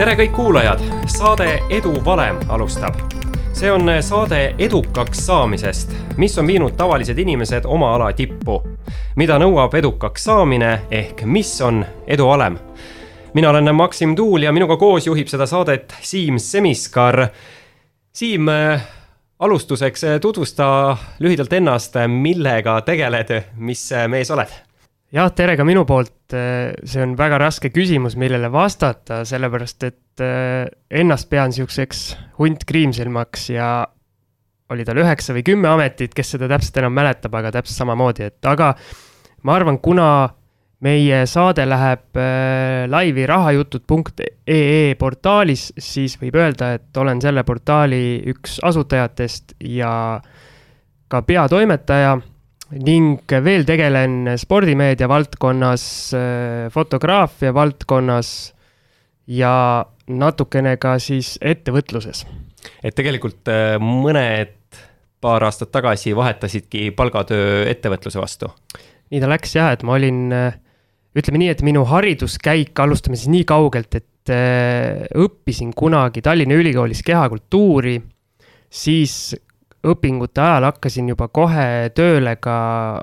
tere kõik kuulajad, saade Edu valem alustab. see on saade edukaks saamisest, mis on viinud tavalised inimesed oma ala tippu. mida nõuab edukaks saamine ehk mis on eduvalem? mina olen Maksim Tuul ja minuga koos juhib seda saadet Siim Semiskar. Siim, alustuseks tutvusta lühidalt ennast, millega tegeled, mis mees oled? Jah, tere ka minu poolt. see on väga raske küsimus, millele vastata, sellepärast et eh, ennast pean niisuguseks hunt kriimsilmaks ja oli tal üheksa või kümme ametit, kes seda täpselt enam mäletab, aga täpselt samamoodi, et aga ma arvan, kuna meie saade läheb äh, laivi rahajutud.ee portaalis, siis võib öelda, et olen selle portaali üks asutajatest ja ka peatoimetaja ning veel tegelen spordimeedia valdkonnas, äh, fotograafia valdkonnas ja natukene ka siis ettevõtluses. et tegelikult äh, mõned paar aastat tagasi vahetasidki palgatöö ettevõtluse vastu? nii ta läks jah, et ma olin äh, ütleme nii, et minu hariduskäik, alustame siis nii kaugelt, et õppisin kunagi Tallinna Ülikoolis kehakultuuri, siis õpingute ajal hakkasin juba kohe tööle ka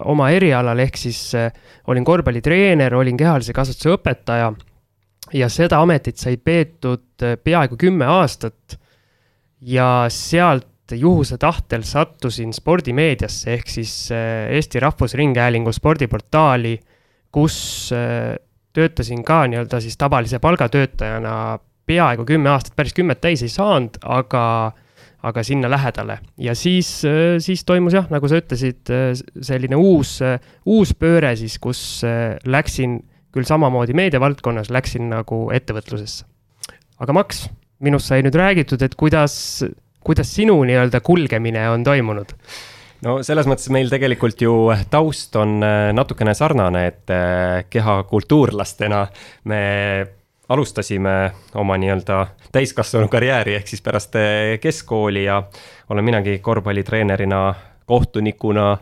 oma erialal, ehk siis äh, olin korvpallitreener, olin kehalise kasvatuse õpetaja ja seda ametit sai peetud äh, peaaegu kümme aastat. ja sealt juhuse tahtel sattusin spordimeediasse ehk siis Eesti Rahvusringhäälingu spordiportaali kus äh, töötasin ka nii-öelda siis tavalise palgatöötajana peaaegu kümme aastat, päris kümmet täis ei saanud, aga, aga sinna lähedale. ja siis, äh, siis toimus jah, nagu sa ütlesid, äh, selline uus, uus pööre siis, kus läksin küll samamoodi meediavaldkonnas, läksin nagu ettevõtlusesse. aga Max, minust sai nüüd räägitud, et kuidas, kuidas sinu nii-öelda kulgemine on toimunud no selles mõttes meil tegelikult ju taust on äh, natukene sarnane, et äh, kehakultuurlastena me alustasime oma nii-öelda täiskasvanu karjääri ehk siis pärast äh, keskkooli ja olen minagi korvpallitreenerina, kohtunikuna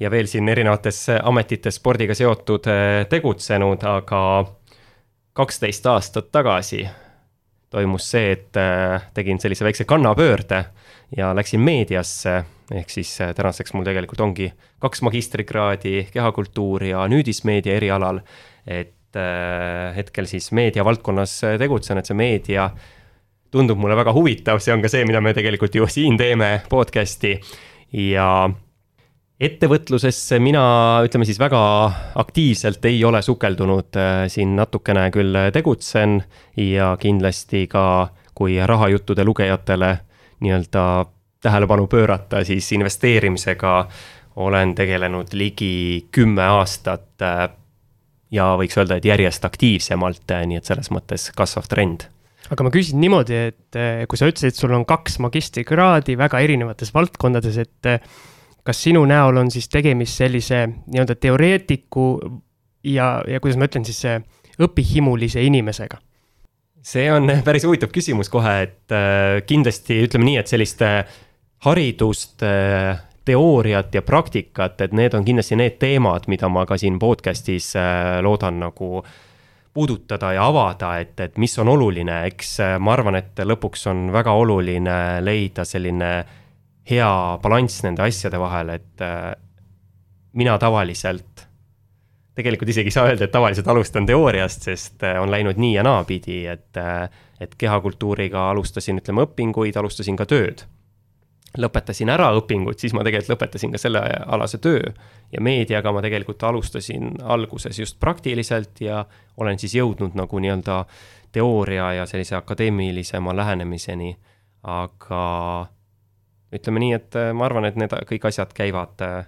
ja veel siin erinevates ametites spordiga seotud tegutsenud, aga kaksteist aastat tagasi toimus see, et tegin sellise väikse kannapöörde ja läksin meediasse ehk siis tänaseks mul tegelikult ongi kaks magistrikraadi kehakultuuri ja nüüdismeedia erialal. et hetkel siis meediavaldkonnas äh, tegutsen, et see meedia tundub mulle väga huvitav, see on ka see, mida me tegelikult ju siin teeme, podcast'i ja ettevõtlusesse mina, ütleme siis väga aktiivselt ei ole sukeldunud, siin natukene küll tegutsen ja kindlasti ka kui rahajuttude lugejatele nii-öelda tähelepanu pöörata, siis investeerimisega olen tegelenud ligi kümme aastat. Ja võiks öelda, et järjest aktiivsemalt, äh, nii et selles mõttes kasvav trend aga ma küsin niimoodi, et äh, kui sa ütlesid, sul on kaks magistrikraadi väga erinevates valdkondades, et kas sinu näol on siis tegemist sellise nii-öelda teoreetiku ja, ja kuidas ma ütlen siis, õpihimulise inimesega? see on päris huvitav küsimus kohe, et kindlasti ütleme nii, et sellist haridust, teooriat ja praktikat, et need on kindlasti need teemad, mida ma ka siin podcast'is äh, loodan nagu puudutada ja avada, et, et mis on oluline, eks äh, ma arvan, et lõpuks on väga oluline leida selline hea balanss nende asjade vahel, et mina tavaliselt, tegelikult isegi ei saa öelda, et tavaliselt alustan teooriast, sest on läinud nii ja naapidi, et, et kehakultuuriga alustasin, ütleme, õpinguid, alustasin ka tööd lõpetasin ära õpingud, siis ma tegelikult lõpetasin ka sellealase töö. ja meediaga ma tegelikult alustasin alguses just praktiliselt ja olen siis jõudnud nagu nii-öelda teooria ja sellise akadeemilisema lähenemiseni. aga ütleme nii, et äh, ma arvan, et need kõik asjad käivad äh,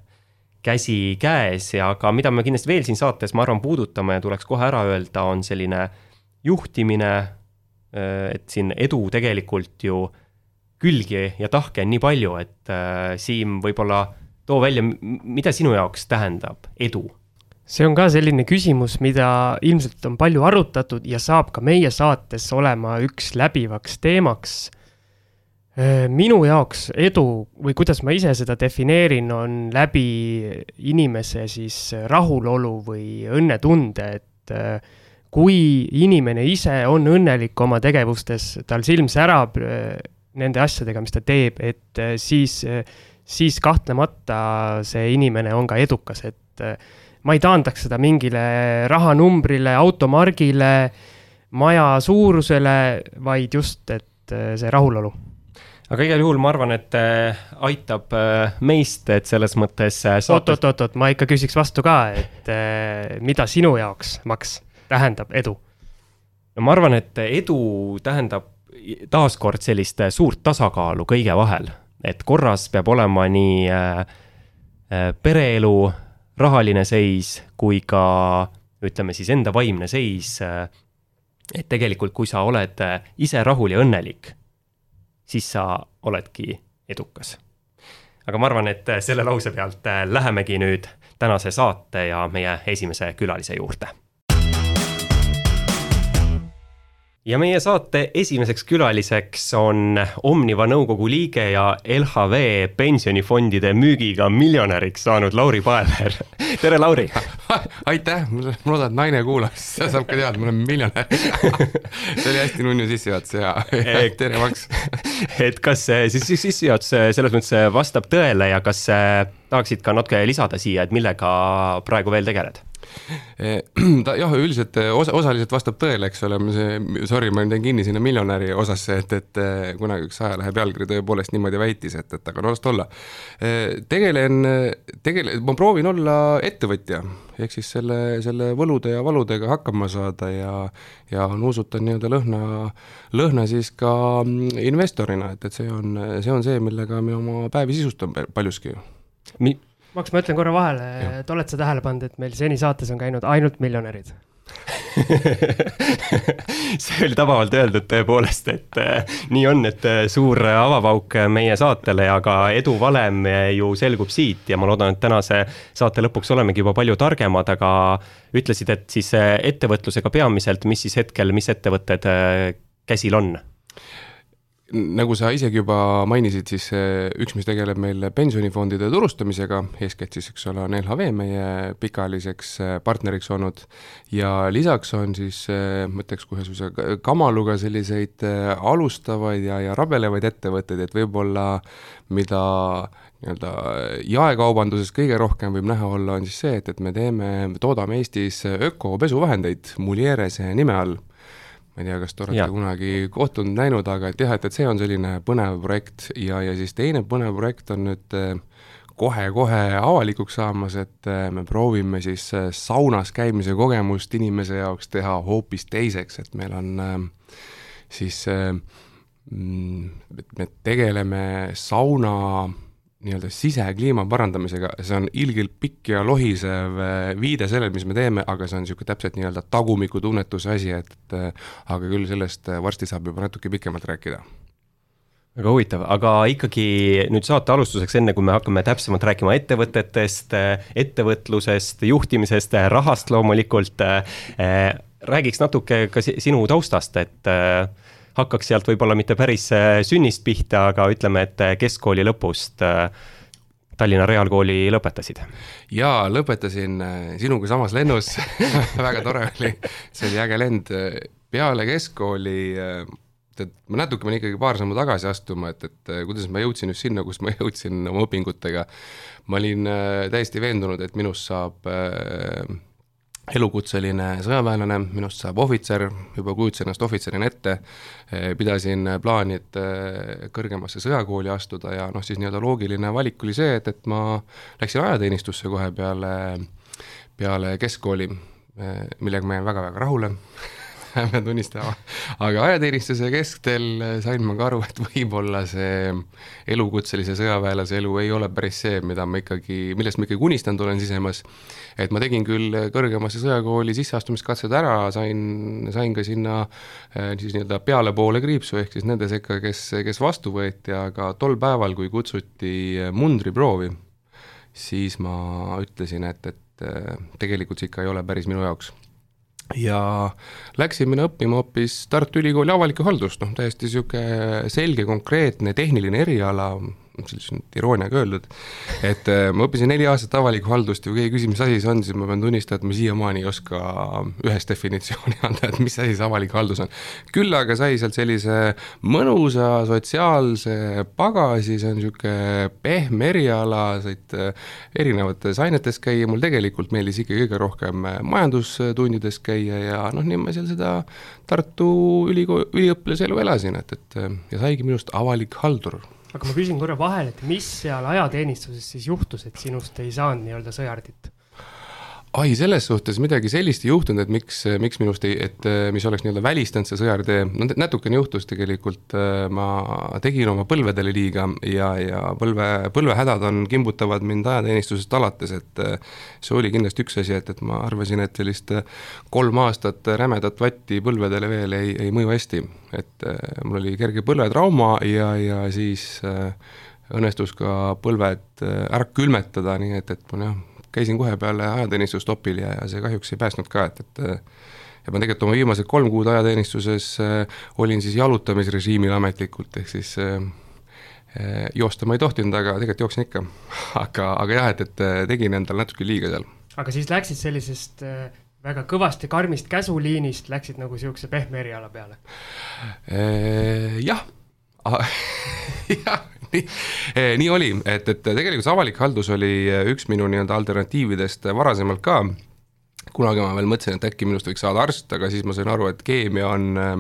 käsikäes ja ka mida me kindlasti veel siin saates, ma arvan, puudutame ja tuleks kohe ära öelda, on selline juhtimine. Äh, et siin edu tegelikult ju külgi ja tahke on nii palju, et äh, Siim, võib-olla too välja, mida sinu jaoks tähendab edu? see on ka selline küsimus, mida ilmselt on palju arutatud ja saab ka meie saates olema üks läbivaks teemaks. Äh, minu jaoks edu või kuidas ma ise seda defineerin, on läbi inimese siis rahulolu või õnnetunde, et äh, kui inimene ise on õnnelik oma tegevustes, tal silm särab äh, nende asjadega, mis ta teeb, et äh, siis, siis kahtlemata see inimene on ka edukas, et ma ei taandaks seda mingile rahanumbrile, automargile, maja suurusele, vaid just, et see rahulolu aga igal juhul ma arvan, et aitab meist, et selles mõttes saates.... oot-oot-oot, ma ikka küsiks vastu ka, et mida sinu jaoks, Max, tähendab edu? no ma arvan, et edu tähendab taaskord sellist suurt tasakaalu kõige vahel, et korras peab olema nii äh, äh, pereelu, rahaline seis kui ka ütleme siis enda vaimne seis. Äh, et tegelikult, kui sa oled ise rahul ja õnnelik, siis sa oledki edukas. aga ma arvan, et selle lause pealt lähemegi nüüd tänase saate ja meie esimese külalise juurde ja meie saate esimeseks külaliseks on Omniva nõukogu liige ja LHV pensionifondide müügiga miljonäriks saanud Lauri Paever. tere, Lauri aitäh, ma loodan, et naine kuulab, siis saab ka teada, et ma olen miljonär see oli hästi nunnu sissejuhatus ja, ja tere, Maks et kas siis sissejuhatus selles mõttes vastab tõele ja kas tahaksid ka natuke lisada siia, et millega praegu veel tegeled? Eh, ta jah, üldiselt eh, osa, osaliselt vastab tõele, eks ole, see, sorry, ma teen kinni sinna miljonäri osasse, et, et eh, kunagi üks ajalehe pealkiri tõepoolest niimoodi väitis, et, et aga no las ta olla. tegelen, tegele-, ma proovin olla ettevõtja, ehk siis selle, selle võlude ja valudega hakkama saada ja ja nuusutan nii-öelda lõhna, lõhna siis ka mm, investorina, et, et see on, see on see, millega me oma päevi sisustame paljuski Mi Maks, ma ütlen korra vahele, et oled sa tähele pannud, et meil seni saates on käinud ainult miljonärid see oli tabavalt öeldud tõepoolest, et äh, nii on, et äh, suur avapauk meie saatele ja ka edu valem ju selgub siit ja ma loodan, et tänase saate lõpuks olemegi juba palju targemad, aga ütlesid, et siis äh, ettevõtlusega peamiselt, mis siis hetkel, mis ettevõtted äh, käsil on? Nagu sa isegi juba mainisid, siis üks, mis tegeleb meil pensionifondide turustamisega, eeskätt siis, eks ole, on LHV meie pikaajaliseks äh, partneriks olnud. ja lisaks on siis, äh, ma ütleks kohe suisa kamaluga selliseid äh, alustavaid ja, ja rabelevaid ettevõtteid, et võib-olla mida nii-öelda jaekaubanduses kõige rohkem võib näha olla, on siis see, et, et me teeme, toodame Eestis ökopesuvahendeid Mulierese nime all ma ei tea, kas te olete ja. kunagi kohtunud, näinud, aga et jah, et, et see on selline põnev projekt ja, ja siis teine põnev projekt on nüüd eh, kohe-kohe avalikuks saamas, et eh, me proovime siis eh, saunas käimise kogemust inimese jaoks teha hoopis teiseks, et meil on siis, mm, me tegeleme sauna nii-öelda sisekliima parandamisega, see on ilgelt pikk ja lohisev äh, viide sellele, mis me teeme, aga see on niisugune täpselt nii-öelda tagumikutunnetuse asi, et äh, aga küll sellest äh, varsti saab juba natuke pikemalt rääkida. Väga huvitav, aga ikkagi nüüd saate alustuseks, enne kui me hakkame täpsemalt rääkima ettevõtetest, ettevõtlusest, juhtimisest, rahast loomulikult äh,, räägiks natuke ka sinu taustast, et äh, hakkaks sealt võib-olla mitte päris äh, sünnist pihta, aga ütleme, et äh, keskkooli lõpust äh, Tallinna Reaalkooli lõpetasid? jaa, lõpetasin sinuga samas lennus väga tore oli, see oli äge lend. peale keskkooli, tead, ma natuke pean ikkagi paar sammu tagasi astuma, et, et kuidas ma jõudsin just sinna, kus ma jõudsin oma õpingutega. ma olin täiesti veendunud, et minust saab äh, elukutseline sõjaväelane, minust saab ohvitser, juba kujutasin ennast ohvitserina ette, pidasin plaani, et eh, kõrgemasse sõjakooli astuda ja noh, siis nii-öelda loogiline valik oli see, et, et ma läksin ajateenistusse kohe peale, peale keskkooli, eh, millega ma jäin väga-väga rahule pean tunnistama, aga ajateenistuse kestel sain ma ka aru, et võib-olla see elukutselise sõjaväelase elu ei ole päris see, mida ma ikkagi, millest ma ikkagi unistanud olen sisemas. Et ma tegin küll kõrgemasse sõjakooli sisseastumiskatsed ära, sain, sain ka sinna eh, siis nii-öelda pealepoole kriipsu, ehk siis nende sekka, kes, kes vastu võeti, aga tol päeval, kui kutsuti mundriproovi, siis ma ütlesin, et, et eh, tegelikult see ikka ei ole päris minu jaoks ja läksin mina õppima hoopis Tartu Ülikooli avalikku haldust, noh täiesti niisugune selge, konkreetne tehniline eriala, see on nüüd irooniaga öeldud, et äh, ma õppisin neli aastat avalikku haldust ja kui keegi küsib, mis asi see on, siis ma pean tunnistama, et ma siiamaani ei oska ühest definitsiooni anda, et mis asi see avalik haldus on. küll aga sai sealt sellise mõnusa sotsiaalse pagasi, see on niisugune pehme eriala, said äh, erinevates ainetes käia, mul tegelikult meeldis ikka kõige rohkem äh, majandustundides käia ja noh, nii ma seal seda Tartu ülikooli, üliõpilase elu elasin, et, et ja saigi minust avalik haldur aga ma küsin korra vahele, et mis seal ajateenistuses siis juhtus, et sinust ei saanud nii-öelda sõjardit? Ai, selles suhtes midagi sellist ei juhtunud, et miks, miks minust ei, et mis oleks nii-öelda välistanud see sõjartee, no natukene juhtus tegelikult, ma tegin oma põlvedele liiga ja, ja põlve, põlvehädad on, kimbutavad mind ajateenistusest alates, et see oli kindlasti üks asi, et, et ma arvasin, et sellist kolm aastat rämedat vatti põlvedele veel ei, ei mõju hästi. et mul oli kerge põlvetrauma ja, ja siis õnnestus ka põlved ära külmetada, nii et, et mul jah, käisin kohe peale ajateenistust opil ja, ja see kahjuks ei päästnud ka, et, et ja ma tegelikult oma viimased kolm kuud ajateenistuses äh, olin siis jalutamisrežiimil ametlikult, ehk siis äh, äh joosta ma ei tohtinud, aga tegelikult jooksin ikka. aga, aga jah, et, et äh, tegin endale natuke liiga seal. aga siis läksid sellisest äh, väga kõvasti karmist käsuliinist, läksid nagu niisuguse pehme eriala peale? Äh, jah jah, eh, nii oli, et, et tegelikult see avalik haldus oli eh, üks minu nii-öelda alternatiividest varasemalt ka, kunagi ma veel mõtlesin, et äkki minust võiks saada arst, aga siis ma sain aru, et keemia on eh,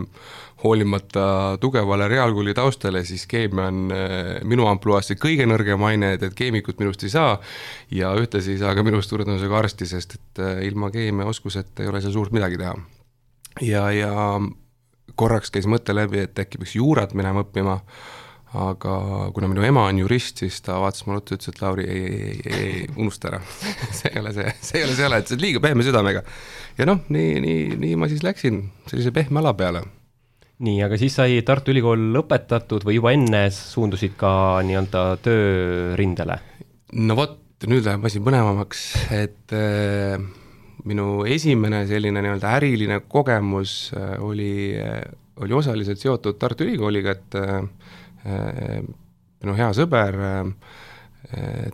hoolimata tugevale reaalkooli taustale, siis keemia on minu ampluaas see kõige nõrgem aine, et, et keemikut minust ei saa. Ja ühtlasi ei saa ka minust suure tõenäosusega arsti, sest et ilma keemiaoskuseta ei ole seal suurt midagi teha. ja, ja korraks käis mõte läbi, et äkki peaks juurat minema õppima aga kuna minu ema on jurist, siis ta vaatas mulle otsa, ütles, et Lauri, ei, ei, ei, ei, unusta ära see ei ole see, see ei ole see oled liiga pehme südamega. ja noh, nii, nii, nii ma siis läksin sellise pehme ala peale. nii, aga siis sai Tartu Ülikool lõpetatud või juba enne suundusid ka nii-öelda töörindele? no vot, nüüd läheb asi põnevamaks, et äh, minu esimene selline nii-öelda äriline kogemus äh, oli äh,, oli osaliselt seotud Tartu Ülikooliga, et Äh, minu hea sõber, äh,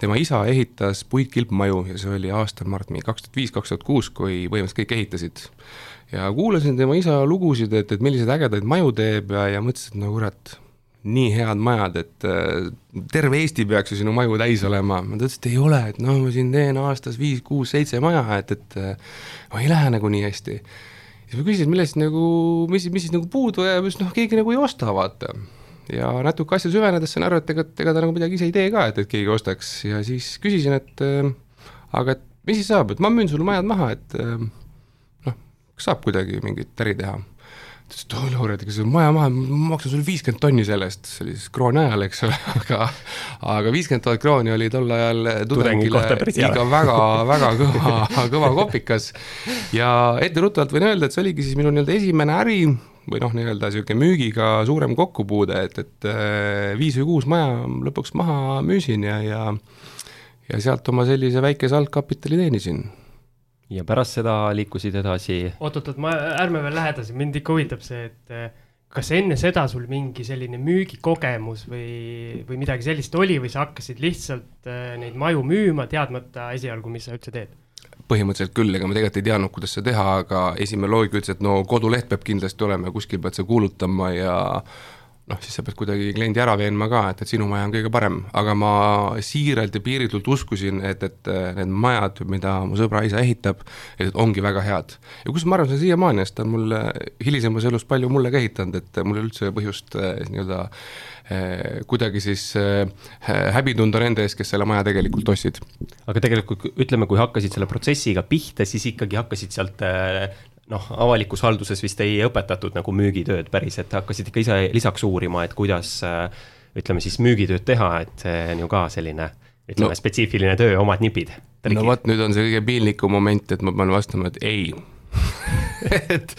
tema isa ehitas puitkilpmaju ja see oli aastal, ma arvan, kaks tuhat viis, kaks tuhat kuus, kui põhimõtteliselt kõik ehitasid. ja kuulasin tema isa lugusid, et, et milliseid ägedaid maju teeb ja, ja mõtlesin, et no kurat, nii head majad, et äh, terve Eesti peaks ju sinu maju täis olema, ta ütles, et ei ole, et noh, ma siin teen aastas viis, kuus, seitse maja, et, et no ei lähe nagu nii hästi. siis ma küsisin, millest nagu, mis, mis siis nagu puudu jääb, siis noh, keegi nagu ei osta, vaata ja natuke asja süvenedes sain aru, et ega, ega ta nagu midagi ise ei tee ka, et, et keegi ostaks. Ja siis küsisin, et äh, aga et mis siis saab, et ma müün sulle majad maha, et äh, noh, kas saab kuidagi mingit äri teha? ta ütles, et oi Lauri, et ega see maja maha, ma maksan sulle viiskümmend tonni sellest, see oli siis krooni ajal, eks ole, aga aga viiskümmend tuhat krooni oli tol ajal tudengile ikka väga, väga kõva, kõva kopikas. ja etteruttavalt võin öelda, et see oligi siis minu nii-öelda esimene äri, või noh, nii-öelda niisugune müügiga suurem kokkupuude, et, et äh, viis või kuus maja lõpuks maha müüsin ja, ja ja sealt oma sellise väikese algkapitali teenisin. ja pärast seda liikusid edasi? oot-oot-oot, ma, ärme veel lähe edasi, mind ikka huvitab see, et äh, kas enne seda sul mingi selline müügikogemus või, või midagi sellist oli või sa hakkasid lihtsalt äh, neid maju müüma, teadmata esialgu, mis sa üldse teed? Põhimõtteliselt küll, ega ma tegelikult ei teadnud, kuidas seda teha, aga esimene loogika ütles, et no koduleht peab kindlasti olema ja kuskil pead sa kuulutama ja noh, siis sa pead kuidagi kliendi ära veenma ka, et, et sinu maja on kõige parem, aga ma siiralt ja piiritult uskusin, et, et need majad, mida mu sõbra isa ehitab, et ongi väga head. ja kus ma arvan, see on siiamaani, sest ta on mulle hilisemas elus palju mulle ka ehitanud, et mul ei ole üldse põhjust eh, nii-öelda eh, kuidagi siis eh, häbi tunda nende ees, kes selle maja tegelikult ostsid. aga tegelikult ütleme, kui hakkasid selle protsessiga pihta, siis ikkagi hakkasid sealt noh, avalikus halduses vist ei õpetatud nagu müügitööd päris, et hakkasid ikka ise lisaks uurima, et kuidas ütleme siis müügitööd teha, et see on ju ka selline ütleme no, spetsiifiline töö, omad nipid. no vot, nüüd on see kõige piinlikum moment, et ma pean vastama, et ei et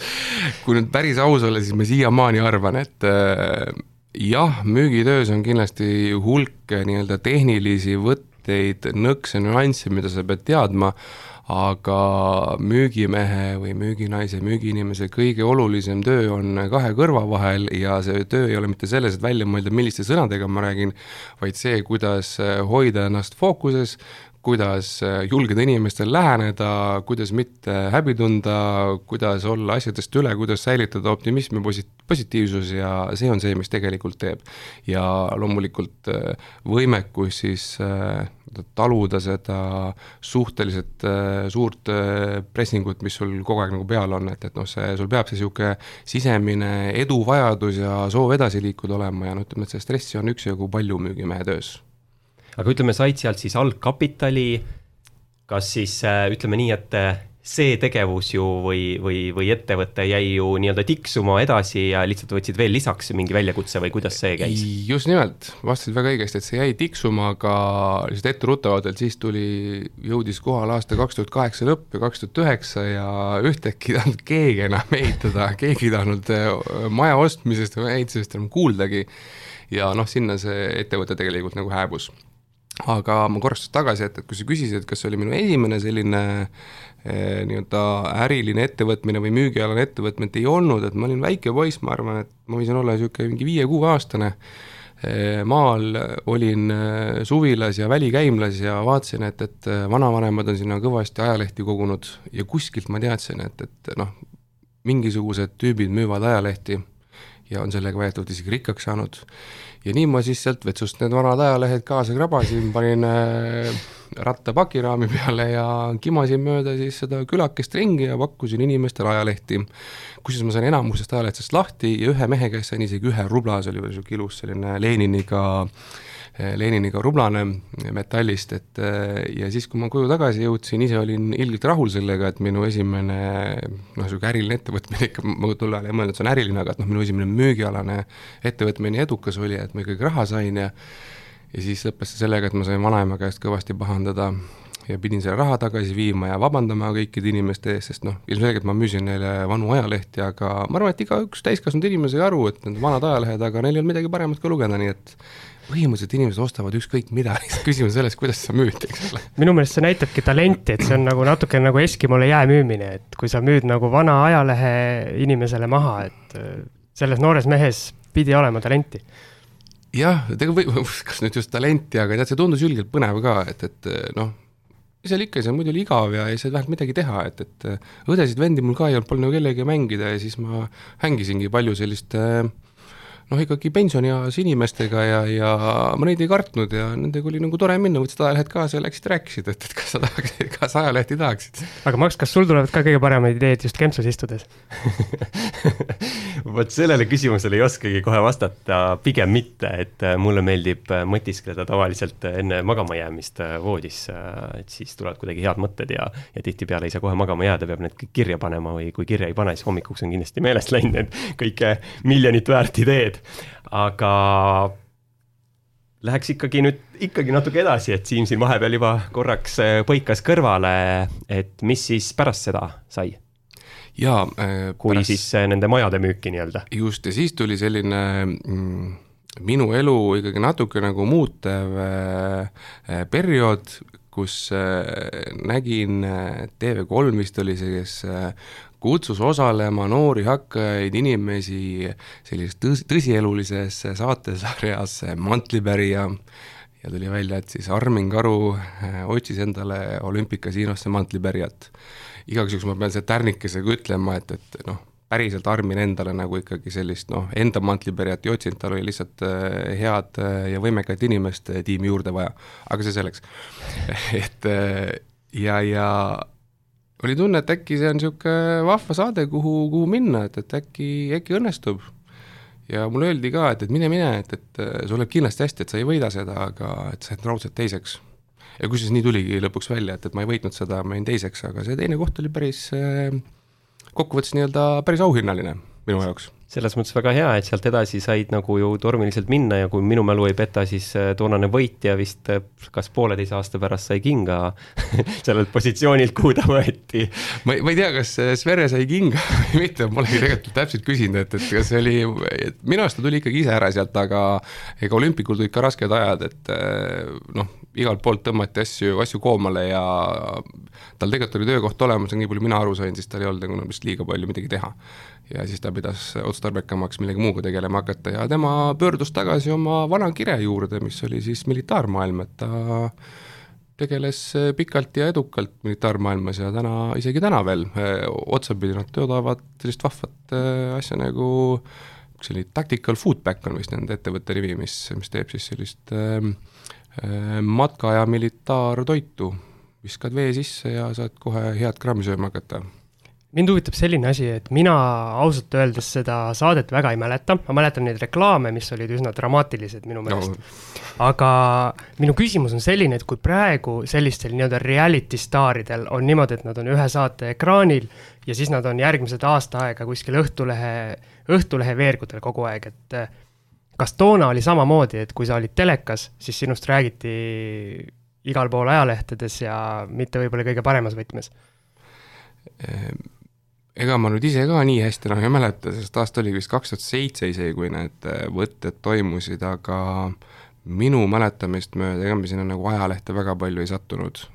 kui nüüd päris aus olla, siis ma siiamaani arvan, et äh, jah, müügitöös on kindlasti hulk nii-öelda tehnilisi võtteid, nõkse, nüansse, mida sa pead teadma aga müügimehe või müüginaise, müügiinimese kõige olulisem töö on kahe kõrva vahel ja see töö ei ole mitte selles, et välja mõelda, milliste sõnadega ma räägin, vaid see, kuidas hoida ennast fookuses, kuidas äh, julgeda inimestel läheneda, kuidas mitte häbi tunda, kuidas olla asjadest üle, kuidas säilitada optimism ja posi-, positiivsus ja see on see, mis tegelikult teeb. ja loomulikult äh, võimekus siis äh, taluda seda suhteliselt suurt pressingut, mis sul kogu aeg nagu peal on, et, et noh, see, sul peab see niisugune sisemine eduvajadus ja soov edasi liikuda olema ja noh, ütleme, et seda stressi on üksjagu palju müügimehe töös aga ütleme, said sealt siis algkapitali, kas siis äh, ütleme nii, et äh, see tegevus ju või, või, või ettevõte jäi ju nii-öelda tiksuma edasi ja lihtsalt võtsid veel lisaks mingi väljakutse või kuidas see käis? just nimelt, vastasid väga õigesti, et see jäi tiksuma, aga lihtsalt etteruttavalt, et siis tuli, jõudis kohale aasta kaks tuhat kaheksa lõpp ja kaks tuhat üheksa ja ühtäkki ei tahtnud keegi enam ehitada, keegi ei tahtnud äh, maja ostmisest või ehitusest enam kuuldagi. ja noh, sinna see ettevõte tegelikult nagu hääbus aga ma korraks tagasi, et, et kui sa küsisid, et kas see oli minu esimene selline eh, nii-öelda äriline ettevõtmine või müügialane ettevõtmine, et ei olnud, et ma olin väike poiss, ma arvan, et ma võisin olla niisugune mingi viie-kuueaastane eh,, maal olin eh, suvilas ja välikäimlas ja vaatasin, et, et vanavanemad on sinna kõvasti ajalehti kogunud ja kuskilt ma teadsin, et, et noh, mingisugused tüübid müüvad ajalehti ja on sellega väidetavalt isegi rikkaks saanud ja nii ma siis sealt vetsust need vanad ajalehed kaasa krabasin, panin äh, ratta pakiraami peale ja kimasin mööda siis seda külakest ringi ja pakkusin inimestele ajalehti. kusjuures ma sain enamusest ajalehtedest lahti ja ühe mehe käest sain isegi ühe rubla, see oli veel niisugune ilus selline Leniniga äh, Leniniga rublane metallist, et eh, ja siis, kui ma koju tagasi jõudsin, ise olin ilgelt rahul sellega, et minu esimene noh, niisugune äriline ettevõtmine ikka, ma tol ajal ei mõelnud, et see on äriline, aga et noh, minu esimene müügialane ettevõtmine nii edukas oli, et ma ikkagi raha sain ja ja siis lõppes see sellega, et ma sain vanaema käest kõvasti pahandada ja pidin selle raha tagasi viima ja vabandama kõikide inimeste ees, sest noh, ilmselgelt ma müüsin neile vanu ajalehti, aga ma arvan, et igaüks täiskasvanud inimene sai aru, et need vanad ajalehed, aga neil ei olnud midagi paremat ka lugeda, nii et põhimõtteliselt inimesed ostavad ükskõik mida, küsimus selles, kuidas sa müüd, eks ole. minu meelest see näitabki talenti, et see on nagu natuke nagu Eskimole jää müümine, et kui sa müüd nagu vana ajalehe inimesele maha, et äh, selles noores mehes pidi olema talenti. jah, kas nüüd just talenti, aga tead, see tundus julgelt põnev ka, et, et noh, seal ikka, see muidu oli igav ja ei saanud vähemalt midagi teha, et, et õdesid-vendi mul ka ei olnud, polnud nagu kellegagi mängida ja siis ma hängisingi palju sellist äh, noh, ikkagi pensionieas inimestega ja, ja ma neid ei kartnud ja nendega oli nagu tore minna, võtsid ajalehed kaasa ja läksid rääkisid, et, et kas sa tahaksid, kas ajalehti tahaksid. aga Max, kas sul tulevad ka kõige paremad ideed just kempsus istudes vot sellele küsimusele ei oskagi kohe vastata, pigem mitte, et äh, mulle meeldib äh, mõtiskleda tavaliselt enne magama jäämist äh, voodis, et siis tulevad kuidagi head mõtted ja, ja tihtipeale ei saa kohe magama jääda, peab need kõik kirja panema või kui kirja ei pane, siis hommikuks on kindlasti meelest läinud need kõik miljonit väärt ideed aga läheks ikkagi nüüd ikkagi natuke edasi, et Siim siin vahepeal juba korraks äh, põikas kõrvale, et mis siis pärast seda sai? jaa äh,. kui pärast... siis äh, nende majade müüki nii-öelda. just, ja siis tuli selline mm, minu elu ikkagi natuke nagu muutev äh, äh periood, kus äh, nägin äh, TV3 vist oli see, kes kutsus osalema noori hakkajaid inimesi sellises tõs-, tõsielulises saatesarjas Mantlipärija ja tuli välja, et siis Armin Karu äh, otsis endale olümpikasiinosse mantlipärijat. igaks juhuks ma pean selle tärnikesega ütlema, et, et noh, päriselt Armin endale nagu ikkagi sellist noh, enda mantlipärijat ei otsinud, tal oli lihtsalt äh, head äh, ja võimekat inimest tiimi juurde vaja, aga see selleks et ja, ja oli tunne, et äkki see on niisugune vahva saade, kuhu, kuhu minna, et, et äkki, äkki õnnestub. ja mulle öeldi ka, et, et mine, mine, et, et sul läheb kindlasti hästi, et sa ei võida seda, aga et sa jääd raudselt teiseks. ja kusjuures nii tuligi lõpuks välja, et, et ma ei võitnud seda, ma jäin teiseks, aga see teine koht oli päris, kokkuvõttes nii-öelda päris auhinnaline minu jaoks selles mõttes väga hea, et sealt edasi said nagu ju tormiliselt minna ja kui minu mälu ei peta, siis äh, toonane võitja vist äh, kas pooleteise aasta pärast sai kinga sellelt positsioonilt, kuhu ta võeti. ma ei, ma ei tea, kas äh, Sverre sai kinga või mitte, ma polegi tegelikult täpselt küsinud, et, et kas see oli, minu arust ta tuli ikkagi ise ära sealt, aga ega olümpikul tulid ka rasked ajad, et noh, igalt poolt tõmmati asju, asju koomale ja tal tegelikult oli töökoht olemas nii palju mina aru sain, siis tal ei olnud nagu vist liiga palju midagi teha. Ja siis ta pidas otstarbekamaks millegi muuga tegelema hakata ja tema pöördus tagasi oma vana kire juurde, mis oli siis militaarmaailm, et ta tegeles pikalt ja edukalt militaarmaailmas ja täna, isegi täna veel otsapidi nad toodavad sellist vahvat äh, asja nagu see oli Tactical Foodback on vist nende ettevõtte nimi, mis, mis teeb siis sellist äh matka- ja militaartoitu. viskad vee sisse ja saad kohe head grammi sööma hakata. Mind huvitab selline asi, et mina ausalt öeldes seda saadet väga ei mäleta, ma mäletan neid reklaame, mis olid üsna dramaatilised minu meelest. No.. aga minu küsimus on selline, et kui praegu sellistel nii-öelda reality staaridel on niimoodi, et nad on ühe saate ekraanil ja siis nad on järgmised aasta aega kuskil Õhtulehe, Õhtulehe veergudel kogu aeg, et kas toona oli samamoodi, et kui sa olid telekas, siis sinust räägiti igal pool ajalehtedes ja mitte võib-olla kõige paremas võtmes? Ehm, ega ma nüüd ise ka nii hästi enam ei mäleta, sest aasta oli vist kaks tuhat seitse isegi, kui need äh, võtted toimusid, aga minu mäletamist mööda, ega me sinna nagu ajalehte väga palju ei sattunud.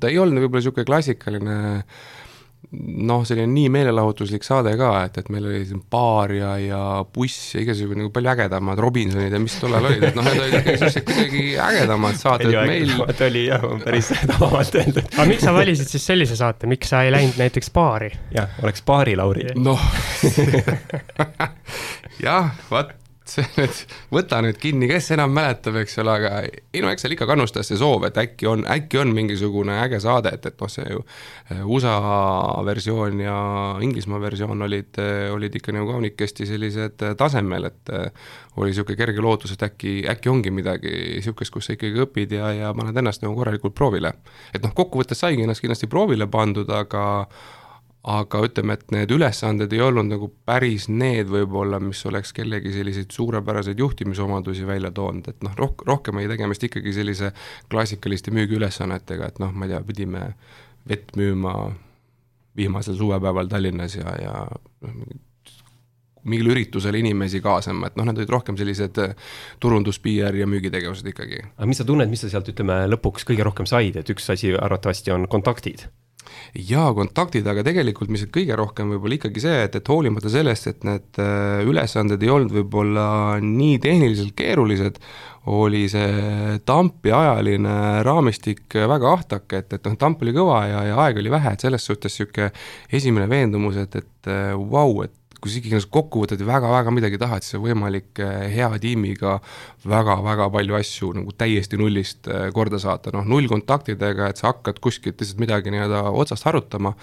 ta ei olnud võib-olla niisugune klassikaline äh, noh, selline nii meelelahutuslik saade ka, et, et meil oli siin baar ja, ja buss ja igasugune nagu palju ägedamad Robinsonid ja mis tollal olid, et noh, need olid ikkagi sellised kuidagi ägedamad saated meil. oli jah, päris tabavalt öeldud. aga miks sa valisid siis sellise saate, miks sa ei läinud näiteks baari? jah, oleks baari Lauri. noh jah, vot nüüd, võta nüüd kinni, kes enam mäletab, eks ole, aga ei no eks seal ikka kannustas see soov, et äkki on, äkki on mingisugune äge saade, et, et noh, see ju eh, USA versioon ja Inglismaa versioon olid, eh, olid ikka nagu kaunikesti sellised eh, tasemel, et oli niisugune kerge lootus, et äkki, äkki ongi midagi niisugust, kus sa ikkagi õpid ja, ja paned ennast nagu korralikult proovile. et noh, kokkuvõttes saigi ennast kindlasti proovile pandud, aga aga ütleme, et need ülesanded ei olnud nagu päris need võib-olla, mis oleks kellegi selliseid suurepäraseid juhtimisomadusi välja toonud, et noh, roh-, rohkem oli tegemist ikkagi sellise klassikaliste müügiülesannetega, et noh, ma ei tea, pidime vett müüma vihmasel suvepäeval Tallinnas ja, ja noh, mingile üritusele inimesi kaasama, et noh, need olid rohkem sellised turundus, PR ja müügitegevused ikkagi. aga mis sa tunned, mis sa sealt, ütleme, lõpuks kõige rohkem said, et üks asi arvatavasti on kontaktid jaa, kontaktid, aga tegelikult mis kõige rohkem võib-olla ikkagi see, et, et hoolimata sellest, et need äh, ülesanded ei olnud võib-olla nii tehniliselt keerulised, oli see tampi ajaline raamistik väga ahtake, et, et noh, tamp oli kõva ja, ja aega oli vähe, et selles suhtes niisugune esimene veendumus, et, et äh, vau wow,, et kui sa ikkagi kokku võtad ja väga-väga midagi tahad, siis on võimalik eh, hea tiimiga väga-väga palju asju nagu täiesti nullist eh, korda saata, noh nullkontaktidega, et sa hakkad kuskilt lihtsalt midagi nii-öelda otsast harutama,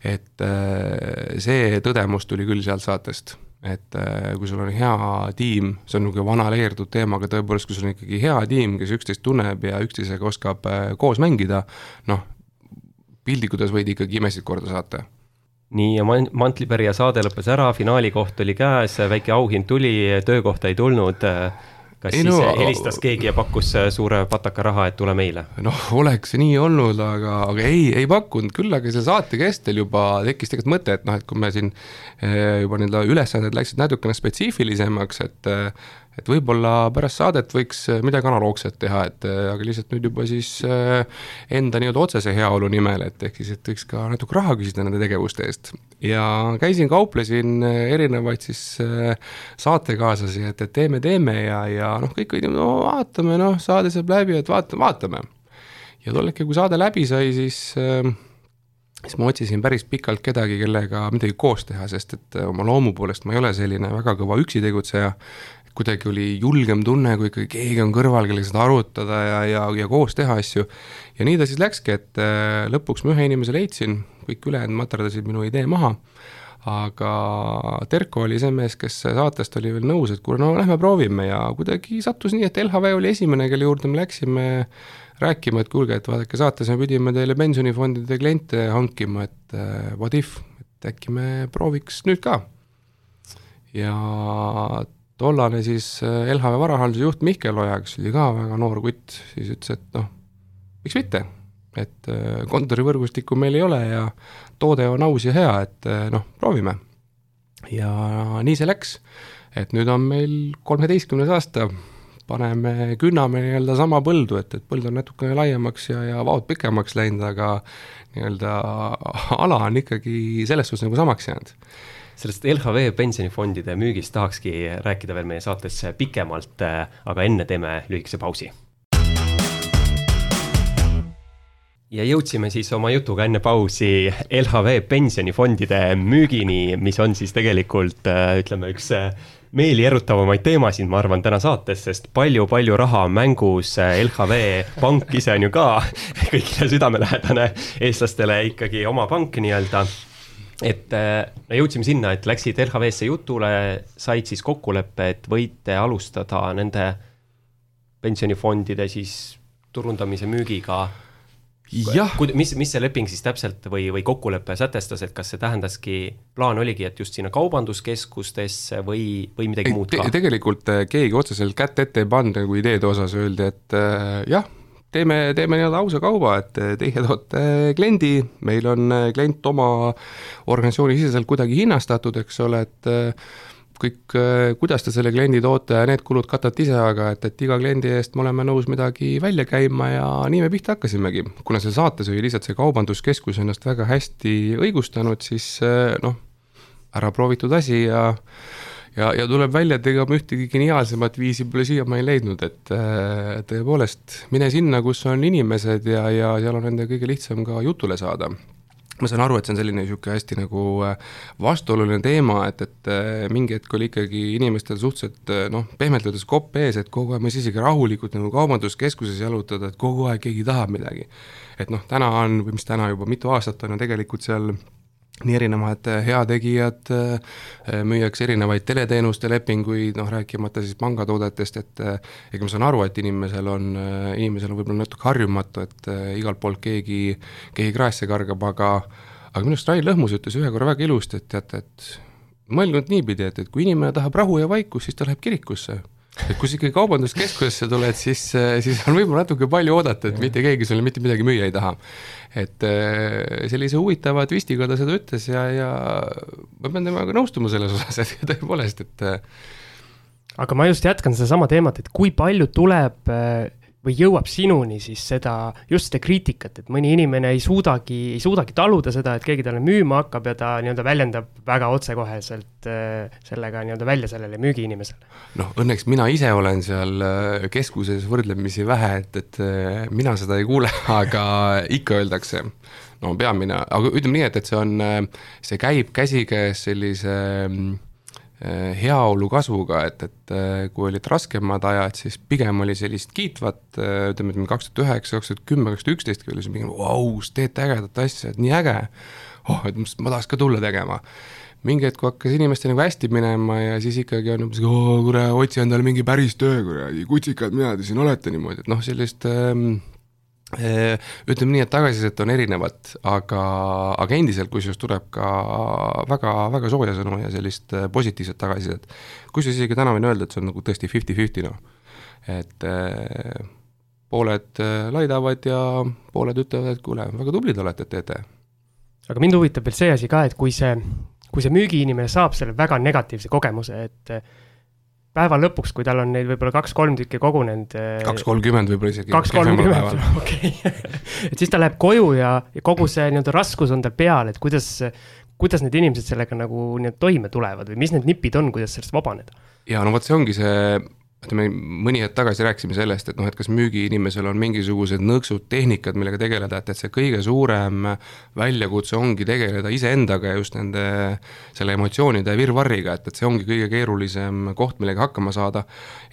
et eh, see tõdemus tuli küll sealt saatest. et kui sul on hea tiim, see on niisugune vana leerdunud teema, aga tõepoolest, kui sul on ikkagi hea tiim, kes üksteist tunneb ja üksteisega oskab koos mängida, noh, piltlikult võid ikkagi imesid korda saata nii, ja Mantlipärija saade lõppes ära, finaali koht oli käes, väike auhind tuli, töökohta ei tulnud. kas ei, siis no, helistas keegi ja pakkus suure pataka raha, et tule meile? noh, oleks see nii olnud, aga, aga ei, ei pakkunud, küll aga selle saate kestel juba tekkis tegelikult mõte, et noh, et kui me siin eh, juba nii-öelda ülesanded läksid natukene spetsiifilisemaks, et et võib-olla pärast saadet võiks äh, midagi analoogset teha, et äh, aga lihtsalt nüüd juba siis äh, enda nii-öelda otsese heaolu nimel, et ehk siis, et võiks ka natuke raha küsida nende tegevuste eest. ja käisin, kauplesin erinevaid siis saatekaaslasi, et, et teeme, teeme ja, ja noh, kõik olid, no vaatame, noh, saade saab läbi, et vaatame, vaatame. ja tol hetkel, kui saade läbi sai, siis siis ma otsisin päris pikalt kedagi, kellega midagi koos teha, sest et oma loomu poolest ma ei ole selline väga kõva üksi tegutseja, kuidagi oli julgem tunne, kui ikkagi keegi on kõrval, kellega seda arutada ja, ja, ja koos teha asju. ja nii ta siis läkski, et äh, lõpuks ma ühe inimese leidsin, kõik ülejäänud materdasid minu idee maha, aga Terko oli see mees, kes saatest oli veel nõus, et kuule, no lähme proovime ja kuidagi sattus nii, et LHV oli esimene, kelle juurde me läksime rääkima, et kuulge, et vaadake, saates me pidime teile pensionifondide kliente hankima, et uh, what if, et äkki me prooviks nüüd ka ja tollane siis LHV varahandluse juht Mihkel Oja, kes oli ka väga noor kutt, siis ütles, et noh, miks mitte, et kontorivõrgustikku meil ei ole ja toode on aus ja hea, et noh, proovime. ja nii see läks, et nüüd on meil kolmeteistkümnes aasta paneme, künname nii-öelda sama põldu, et, et põld on natukene laiemaks ja, ja vaod pikemaks läinud, aga nii-öelda ala on ikkagi selles suhtes nagu samaks jäänud sellest LHV pensionifondide müügist tahakski rääkida veel meie saates pikemalt, aga enne teeme lühikese pausi. ja jõudsime siis oma jutuga enne pausi LHV pensionifondide müügini, mis on siis tegelikult ütleme, üks meelierutavamaid teemasid, ma arvan, täna saates, sest palju-palju raha on mängus. LHV pank ise on ju ka kõigile südamelähedane, eestlastele ikkagi oma pank nii-öelda et no jõudsime sinna, et läksid LHV-sse jutule, said siis kokkuleppe, et võite alustada nende pensionifondide siis turundamise müügiga jah. mis, mis see leping siis täpselt või, või kokkulepe sätestas, et kas see tähendaski, plaan oligi, et just sinna kaubanduskeskustesse või, või midagi ei, muud ka te,? tegelikult äh, keegi otseselt kätt ette ei pannud nagu ideede osas, öeldi, et äh, jah, teeme, teeme nii-öelda ausa kauba, et äh, teie toote kliendi, meil on äh, klient oma organisatsiooni siseselt kuidagi hinnastatud, eks ole, et kõik, kuidas te selle kliendi toote need kulud katate ise, aga et, et iga kliendi eest me oleme nõus midagi välja käima ja nii me pihta hakkasimegi. kuna seal saates oli lihtsalt see kaubanduskeskus ennast väga hästi õigustanud, siis noh, ära proovitud asi ja ja, ja tuleb välja, et ega me ühtegi geniaalsemat viisi pole siiamaani leidnud, et äh, tõepoolest, mine sinna, kus on inimesed ja, ja seal on nende kõige lihtsam ka jutule saada ma saan aru, et see on selline niisugune hästi nagu äh, vastuoluline teema, et, et äh, mingi hetk oli ikkagi inimestel suhteliselt noh, pehmelt öeldes kopp ees, et kogu aeg ma saa isegi rahulikult nagu kaubanduskeskuses jalutada, et kogu aeg keegi tahab midagi. et noh, täna on, või mis täna juba mitu aastat on ju tegelikult seal nii erinevad äh, heategijad, äh, müüakse erinevaid teleteenuste lepinguid, noh rääkimata siis pangatoodetest, et äh, ega ma saan aru, et inimesel on, inimesel on võib-olla natuke harjumatu, et igalt poolt keegi, keegi kraesse kargab, aga aga minu arust Rain Lõhmus ütles ühe korra väga ilusti, et teate, et mõelge nüüd niipidi, et, et kui inimene tahab rahu ja vaikust, siis ta läheb kirikusse et kui sa ikkagi kaubanduskeskusesse tuled, siis, siis on võib-olla natuke palju oodata, et mitte keegi sulle mitte midagi müüa ei taha. et äh, sellise huvitava twistiga ta seda ütles ja, ja ma pean temaga nõustuma selles osas, et tõepoolest, et äh, aga ma just jätkan sedasama teemat, et kui palju tuleb või jõuab sinuni siis seda, just seda kriitikat, et mõni inimene ei suudagi, ei suudagi taluda seda, et keegi talle müüma hakkab ja ta nii-öelda väljendab väga otsekoheselt äh, sellega nii-öelda välja sellele müügiinimesele. noh, õnneks mina ise olen seal äh, keskuses võrdlemisi vähe, et, et äh, mina seda ei kuule, aga ikka öeldakse no peamine, aga ütleme nii, et, et see on, see käib käsikäes sellise äh, heaolu kasvuga, et, et äh, kui olid raskemad ajad, siis pigem oli sellist kiitvat, äh, ütleme, ütleme kaks tuhat üheksa, kaks tuhat kümme, kaks tuhat üksteist, kui oli see pigem vau, teete ägedat asja, et nii äge. oh, et ma tahaks ka tulla tegema. mingi hetk, hakkas inimestel nagu hästi minema ja siis ikkagi on umbes, oo kurat, otsi endale mingi päris töö, kuradi, kutsikad, mina te siin olete niimoodi, et noh, sellist ähm, ütleme nii, et tagasisidet on erinevat, aga, aga endiselt kusjuures tuleb ka väga, väga sooja sõnu ja sellist äh, positiivset tagasisidet. kusjuures isegi täna võin öelda, et see on nagu tõesti fifty-fifty noh, et äh, pooled äh, laidavad ja pooled ütlevad, et kuule, väga tublid olete, et teete. aga mind huvitab veel see asi ka, et kui see, kui see müügiinimene saab selle väga negatiivse kogemuse, et päeva lõpuks, kui tal on neid võib-olla kaks-kolm tükki kogunenud. Eh, kaks kolmkümmend võib-olla isegi. kaks kolmkümmend, okei. et siis ta läheb koju ja, ja kogu see nii-öelda raskus on tal peal, et kuidas, kuidas need inimesed sellega nagu nii-öelda toime tulevad või mis need nipid on, kuidas sellest vabaneda? ja no vot, see ongi see ütleme, mõni hetk tagasi rääkisime sellest, et noh, et kas müügiinimesel on mingisugused nõksud, tehnikad, millega tegeleda, et, et see kõige suurem väljakutse ongi tegeleda iseendaga ja just nende, selle emotsioonide virvarriga, et, et see ongi kõige keerulisem koht, millega hakkama saada.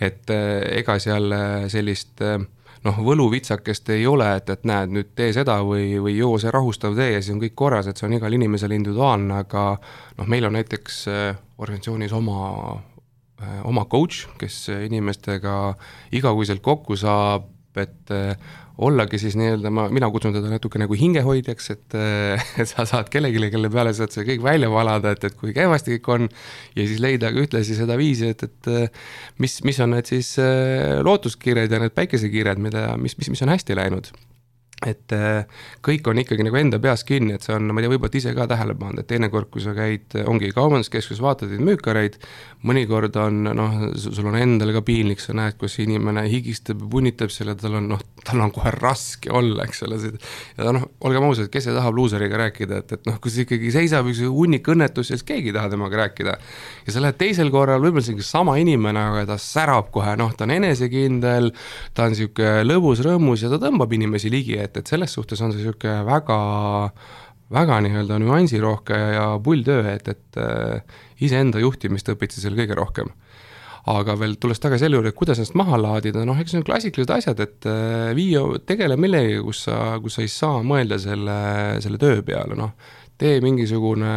et eh, ega seal sellist eh, noh, võluvitsakest ei ole, et, et näed, nüüd tee seda või, või joo see rahustav tee ja siis on kõik korras, et see on igal inimesel individuaalne, aga noh, meil on näiteks eh, organisatsioonis oma oma coach, kes inimestega igakuiselt kokku saab, et äh, ollagi siis nii-öelda ma, mina kutsun teda natuke nagu hingehoidjaks, et, äh, et sa saad kellelegi, kelle peale saad selle kõik välja valada, et, et kui kehvasti kõik on. ja siis leida ka ühtlasi seda viisi, et, et äh, mis, mis on need siis lootuskiired ja need päikesekiired, mida, mis, mis, mis on hästi läinud et äh, kõik on ikkagi nagu enda peas kinni, et see on, ma ei tea, võib-olla ise ka tähele pannud, et teinekord, kui sa käid, ongi kaubanduskeskuses, vaatad neid müükareid, mõnikord on noh, sul on endal ka piinlik, sa näed, kus inimene higistab ja punnitab selle, tal on noh, tal on kohe raske olla, eks ole, ja noh, olgem ausad, kes ei taha bluuseriga rääkida, et, et noh, kui see ikkagi seisab üks hunnik õnnetusi, siis keegi ei taha temaga rääkida. ja sa lähed teisel korral, võib-olla see on sama inimene, aga ta särab kohe, noh, ta on enesekindel, ta on niisugune lõbus, rõõmus ja ta tõmbab inimesi ligi et, et selles suhtes on see niisugune väga, väga nii-öelda nüansirohke ja pull töö, et, et äh, iseenda juhtimist õpid sa seal kõige rohkem. Aga veel tulles tagasi selle juurde, kuidas ennast maha laadida, noh, eks need on klassikalised asjad, et äh, viia, tegele millegagi, kus sa, kus sa ei saa mõelda selle, selle töö peale, noh tee mingisugune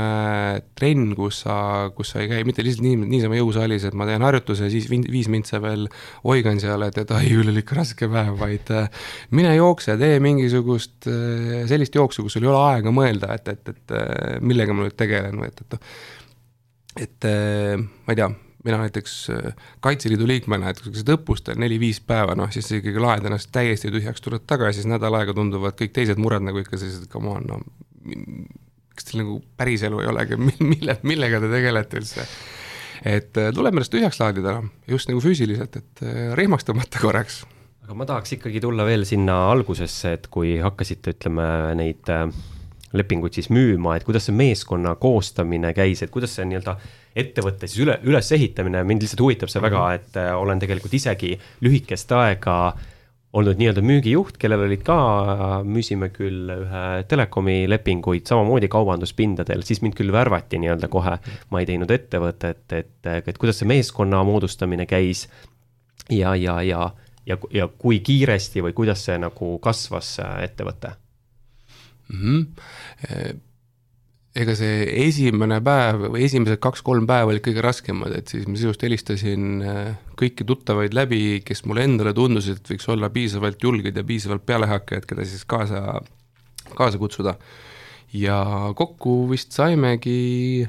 trenn, kus sa, kus sa ei käi mitte lihtsalt nii, niisama jõusaalis, et ma teen harjutuse ja siis viis mintse veel oigan seal, et, et ai, üle ikka raske päev, vaid äh, mine jookse, tee mingisugust äh, sellist jooksu, kus sul ei ole aega mõelda, et, et, et äh, millega ma nüüd tegelen või et, et noh, et ma ei tea, mina näiteks Kaitseliidu liikmena, et sa käisid õppustel neli-viis päeva, noh siis ikkagi laed ennast täiesti tühjaks, tuled tagasi, siis nädal aega tunduvad kõik teised mured nagu ikka sellised, come on, no kas teil nagu päriselu ei olegi, mille, millega te tegelete üldse? et äh, tuleb ennast tühjaks laadida, just nagu füüsiliselt, et äh, rehmaks tõmmata korraks. aga ma tahaks ikkagi tulla veel sinna algusesse, et kui hakkasite, ütleme, neid äh, lepinguid siis müüma, et kuidas see meeskonna koostamine käis, et kuidas see nii-öelda ettevõtte siis üle, ülesehitamine, mind lihtsalt huvitab see väga, mhm. et olen tegelikult isegi lühikest aega äh, olnud nii-öelda müügijuht, kellel olid ka, müüsime küll ühe telekomi lepinguid samamoodi kaubanduspindadel, siis mind küll värvati nii-öelda kohe. ma ei teinud ettevõtet, et, et, et kuidas see meeskonna moodustamine käis. ja, ja, ja, ja, ja kui kiiresti või kuidas see nagu kasvas ettevõte mm? -hmm ega see esimene päev või esimesed kaks-kolm päeva olid kõige raskemad, et siis ma sisust helistasin äh, kõiki tuttavaid läbi, kes mulle endale tundusid, võiks olla piisavalt julged ja piisavalt pealehakkajad, keda siis kaasa, kaasa kutsuda. ja kokku vist saimegi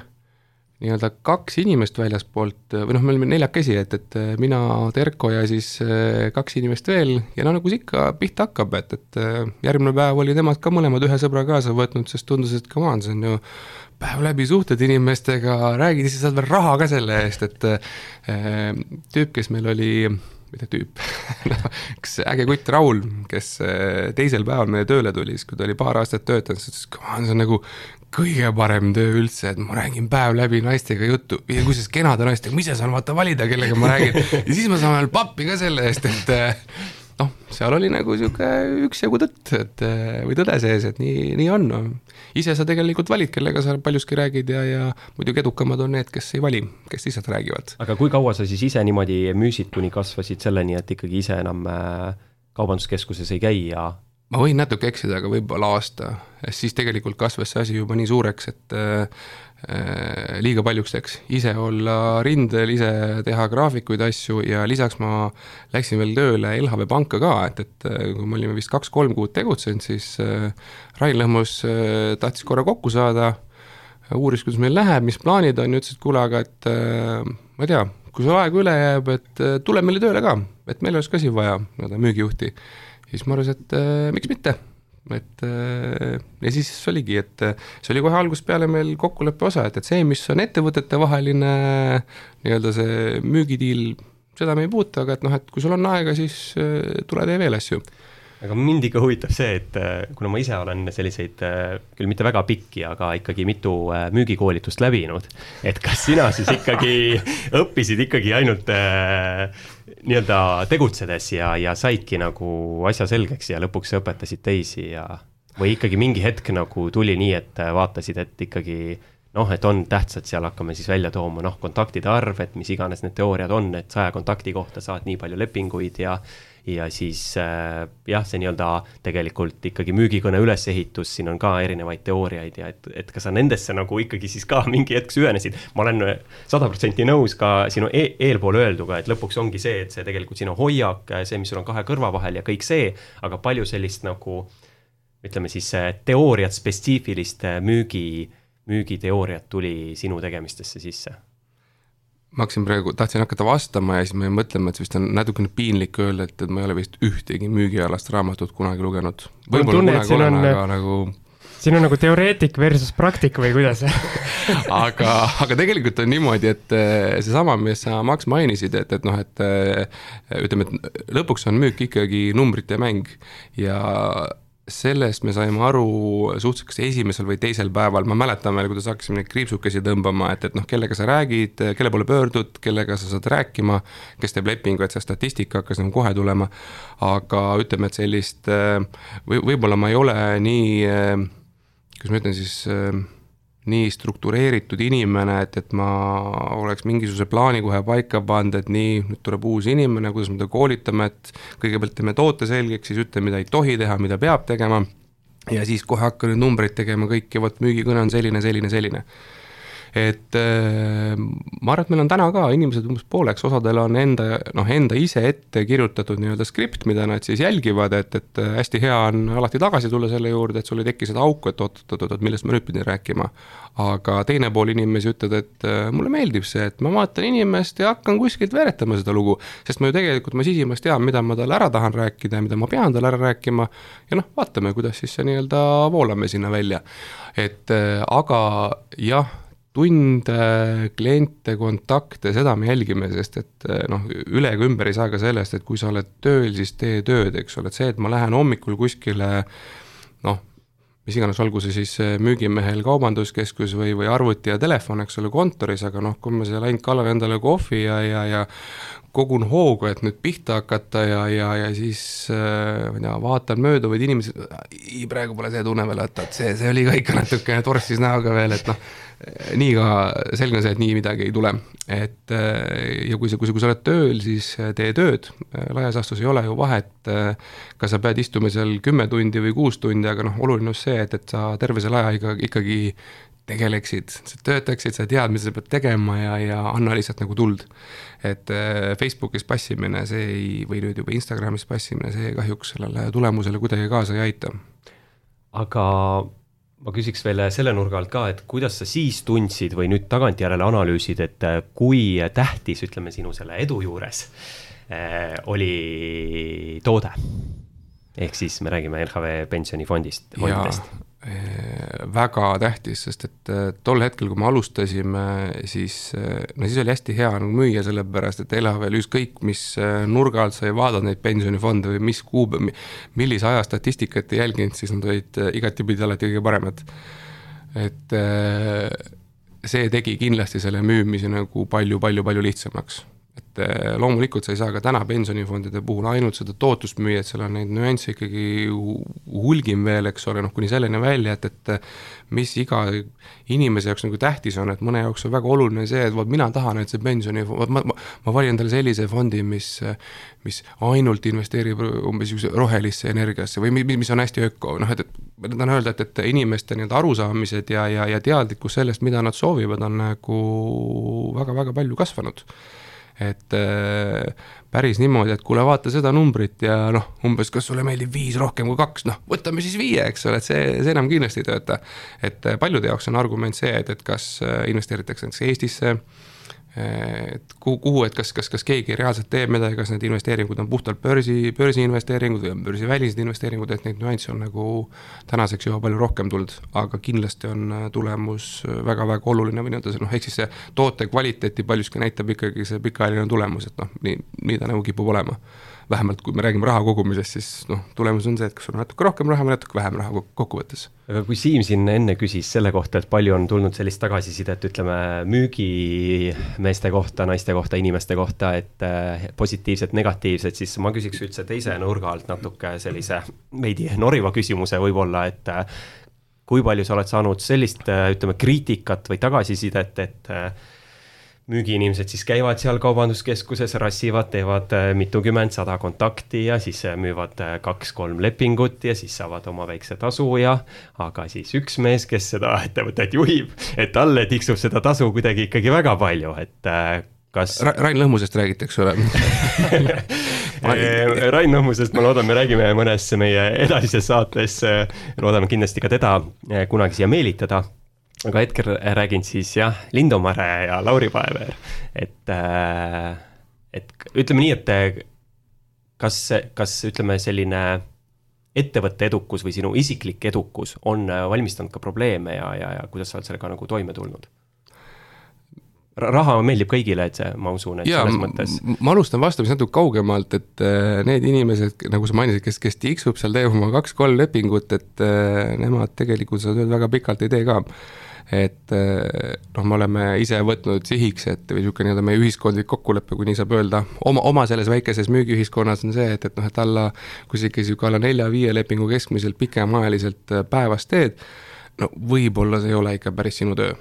nii-öelda kaks inimest väljaspoolt või noh, me olime neljakesi, et, et mina, Terko ja siis äh, kaks inimest veel ja no nagu see ikka pihta hakkab, et, et äh, järgmine päev oli nemad ka mõlemad ühe sõbra kaasa võtnud, sest tundus, et come on, see on ju päev läbi suhted inimestega, räägid ja siis saad veel raha ka selle eest, et äh, tüüp, kes meil oli mitte tüüp? Üks äge kutt Raul, kes teisel päeval meie tööle tuli, siis kui ta oli paar aastat töötanud, siis ütles, on, see on nagu kõige parem töö üldse, et ma räägin päev läbi naistega juttu. Ja kusjuures kenade naistega, ma ise saan vaata valida, kellega ma räägin? Ja siis ma saan veel pappi ka selle eest, et eh, noh, seal oli nagu sihuke üksjagu tõtt, et eh, või tõde sees, et nii, nii on no.. ise sa tegelikult valid, kellega sa paljuski räägid ja, ja muidugi edukamad on need, kes ei vali, kes lihtsalt räägivad. aga kui kaua sa siis ise niimoodi müüsid, kuni kasvasid selleni, et ikkagi ise enam eh, kaubanduskeskuses ei käi ja ma võin natuke eksida, aga võib-olla aasta, siis tegelikult kasvas see asi juba nii suureks, et äh, liiga paljuks läks, ise olla rindel, ise teha graafikuid, asju ja lisaks ma läksin veel tööle LHV Panka ka, et, et äh, kui me olime vist kaks-kolm kuud tegutsenud, siis äh, Rain Lõhmus äh, tahtis korra kokku saada, uuris, kuidas meil läheb, mis plaanid on ja ütles, et kuule, aga et äh, ma ei tea, kui sul aega üle jääb, et äh, tule meile tööle ka, et meil oleks ka siin vaja nii-öelda müügijuhti siis ma arvasin, et äh, miks mitte. Et äh, ja siis oligi, et äh, see oli kohe algusest peale meil kokkuleppe osa, et, et see, mis on ettevõtete vaheline nii-öelda see müügidiil, seda me ei puutu, aga et noh, et kui sul on aega, siis äh, tule tee veel asju. Aga mind ikka huvitab see, et äh, kuna ma ise olen selliseid, äh, küll mitte väga pikki, aga ikkagi mitu äh, müügikoolitust läbinud, et kas sina siis ikkagi õppisid ikkagi ainult nii-öelda tegutsedes ja, ja saidki nagu asja selgeks ja lõpuks õpetasid teisi ja või ikkagi mingi hetk nagu tuli nii, et vaatasid, et ikkagi noh, et on tähtsad, seal hakkame siis välja tooma noh, kontaktide arv, et mis iganes need teooriad on, et saja kontakti kohta saad nii palju lepinguid ja ja siis äh, jah, see nii-öelda tegelikult ikkagi müügikõne ülesehitus, siin on ka erinevaid teooriaid ja et, et kas sa nendesse nagu ikkagi siis ka mingi hetk süvenesid. ma olen sada protsenti nõus ka sinu e eelpool öelduga, et lõpuks ongi see, et see tegelikult sinu hoiak, see, mis sul on kahe kõrva vahel ja kõik see, aga palju sellist nagu ütleme siis teooriat spetsiifilist müügi müügiteooriat tuli sinu tegemistesse sisse? ma hakkasin praegu, tahtsin hakata vastama ja siis ma jäin mõtlema, et vist on natukene piinlik öelda, et, et ma ei ole vist ühtegi müügialast raamatut kunagi lugenud. võib-olla kunagi olen, aga nagu siin on nagu teoreetik versus praktik või kuidas aga, aga tegelikult on niimoodi, et eh, seesama, mis sa, Max, mainisid, et, et noh, et eh, ütleme, et lõpuks on müük ikkagi numbrite mäng ja sellest me saime aru suhteliselt kas esimesel või teisel päeval, ma mäletan veel, kuidas hakkasime neid kriipsukesi tõmbama, et, et noh, kellega sa räägid, kelle poole pöördud, kellega sa saad rääkima, kes teeb lepingu, et see statistika hakkas nagu kohe tulema. aga ütleme, et sellist või võib-olla ma ei ole nii, kuidas ma ütlen siis nii struktureeritud inimene, et, et ma oleks mingisuguse plaani kohe paika pannud, et nii, nüüd tuleb uus inimene, kuidas me teda koolitame, et kõigepealt teeme toote selgeks, siis ütleme, mida ei tohi teha, mida peab tegema, ja siis kohe hakka nüüd numbreid tegema kõik ja vot müügikõne on selline, selline, selline et äh, ma arvan, et meil on täna ka inimesed umbes pooleks, osadel on enda, noh, enda ise ette kirjutatud nii-öelda skript, mida nad siis jälgivad, et, et äh, hästi hea on alati tagasi tulla selle juurde, et sul ei teki seda auku, et oot-oot-oot, millest ma nüüd pidin rääkima. aga teine pool inimesi ütleb, et äh, mulle meeldib see, et ma vaatan inimest ja hakkan kuskilt veeretama seda lugu, sest ma ju tegelikult, ma sisimas tean, mida ma talle ära tahan rääkida ja mida ma pean talle ära rääkima ja noh, vaatame, kuidas siis see nii-öelda voolame sinna välja. et aga jah tunde, kliente, kontakte, seda me jälgime, sest et eh, noh, üle ega ümber ei saa ka sellest, et kui sa oled tööl, siis tee tööd, eks ole, et see, et ma lähen hommikul kuskile noh, mis iganes, olgu see siis eh, müügimehel kaubanduskeskus või, või arvuti ja telefon, eks ole, kontoris, aga noh, kui ma seal ainult kallan endale kohvi ja, ja, ja kogun hoogu, et nüüd pihta hakata ja, ja, ja siis äh, ma ei tea, vaatan mööduvaid inimesi, praegu pole see tunne veel, et, et see, see oli ka ikka natukene torsis näoga veel, et noh, nii ka selge on see, et nii midagi ei tule. et ja kui sa, kui sa, kui sa oled tööl, siis tee tööd, laias laastus ei ole ju vahet, kas sa pead istuma seal kümme tundi või kuus tundi, aga noh, oluline on see, et, et sa terve selle aja ikka, ikkagi tegeleksid, sa töötaksid, sa tead, mida sa pead tegema ja, ja anna lihtsalt nagu tuld. et Facebookis passimine, see ei, või nüüd juba Instagramis passimine, see kahjuks sellele tulemusele kuidagi kaasa ei aita. aga ma küsiks veel selle nurga alt ka, et kuidas sa siis tundsid või nüüd tagantjärele analüüsid, et äh, kui tähtis, ütleme sinu selle edu juures äh, oli toode? ehk siis me räägime LHV pensionifondist, fondidest Äh, väga tähtis, sest et äh, tol hetkel, kui me alustasime, siis äh, no siis oli hästi hea nagu müüa, sellepärast et LHV-l ükskõik mis nurga alt sa ei vaadanud neid pensionifonde või mis kuupäev, millise aja statistikat ei jälginud, siis nad olid igatipidi alati kõige paremad. et see tegi kindlasti selle müümise nagu palju-palju-palju lihtsamaks et eh, loomulikult sa ei saa ka täna pensionifondide puhul ainult seda tootlust müüa, et seal on neid nüansse ikkagi hulgim veel, eks ole, noh kuni selleni välja, et, et mis iga inimese jaoks nagu tähtis on, et mõne jaoks on väga oluline see, et vot mina tahan, et see pensioni, vot ma, ma, ma valin endale sellise fondi, mis mis ainult investeerib umbes niisuguse rohelisse energiasse või mis, mis on hästi öko, noh et, et ma tahan öelda, et, et inimeste nii-öelda arusaamised ja, ja, ja teadlikkus sellest, mida nad soovivad, on nagu väga-väga palju kasvanud et äh, päris niimoodi, et kuule, vaata seda numbrit ja noh, umbes kas sulle meeldib viis rohkem kui kaks, noh, võtame siis viie, eks ole, et see, see enam kindlasti ei tööta. et äh, paljude jaoks on argument see, et, et kas äh, investeeritakse näiteks Eestisse et kuhu, kuhu, et kas, kas, kas keegi reaalselt teeb midagi, kas need investeeringud on puhtalt börsi, börsiinvesteeringud või on börsivälised investeeringud, et neid nüansse on nagu tänaseks juba palju rohkem tulnud, aga kindlasti on äh, tulemus väga-väga oluline või nii-öelda see noh, ehk siis see toote kvaliteeti paljuski näitab ikkagi see pikaajaline tulemus, et noh, nii, nii ta nagu kipub olema vähemalt kui me räägime raha kogumisest, siis noh, tulemus on see, et kas sul on natuke rohkem raha või natuke vähem raha kokkuvõttes. aga kui Siim siin enne küsis selle kohta, et palju on tulnud sellist tagasisidet, ütleme müügimeeste kohta, naiste kohta, inimeste kohta, et äh, positiivset, negatiivset, siis ma küsiks üldse teise nurga alt natuke sellise veidi noriva küsimuse võib-olla, et äh, kui palju sa oled saanud sellist, ütleme, kriitikat või tagasisidet, et müügiinimesed siis käivad seal kaubanduskeskuses, rassivad, teevad äh, mitukümmend, sada kontakti ja siis äh, müüvad äh, kaks-kolm lepingut ja siis saavad oma väikse tasu ja. aga siis üks mees, kes seda ettevõtet juhib, et talle tiksub seda tasu kuidagi ikkagi väga palju, et kas Ra. Rain Lõhmusest räägite, eks ole Rain Lõhmusest ma loodan, me räägime mõnes meie edasises saates. loodame kindlasti ka teda kunagi siia meelitada aga hetkel räägin siis jah, Lindu Mare ja Lauri Paeveer, et, äh, et ütleme nii, et kas, kas ütleme, selline ettevõtte edukus või sinu isiklik edukus on valmistanud ka probleeme ja, ja, ja kuidas sa oled sellega nagu toime tulnud? raha meeldib kõigile, et see, ma usun, et ja, selles mõttes. ma alustan vastamist natuke kaugemalt, et äh, need inimesed, nagu sa mainisid, kes, kes tiksub seal, teeb oma kaks-kolm lepingut, et äh, nemad tegelikult seda tööd väga pikalt ei tee ka et eh, noh, me oleme ise võtnud sihiks, et või niisugune nii-öelda meie ühiskondlik kokkulepe, kui nii saab öelda, oma, oma selles väikeses müügiühiskonnas on see, et, et noh, et alla, kui sa ikka niisugune alla nelja-viie lepingu keskmiselt pikemaajaliselt eh, päevas teed, no võib-olla see ei ole ikka päris sinu töö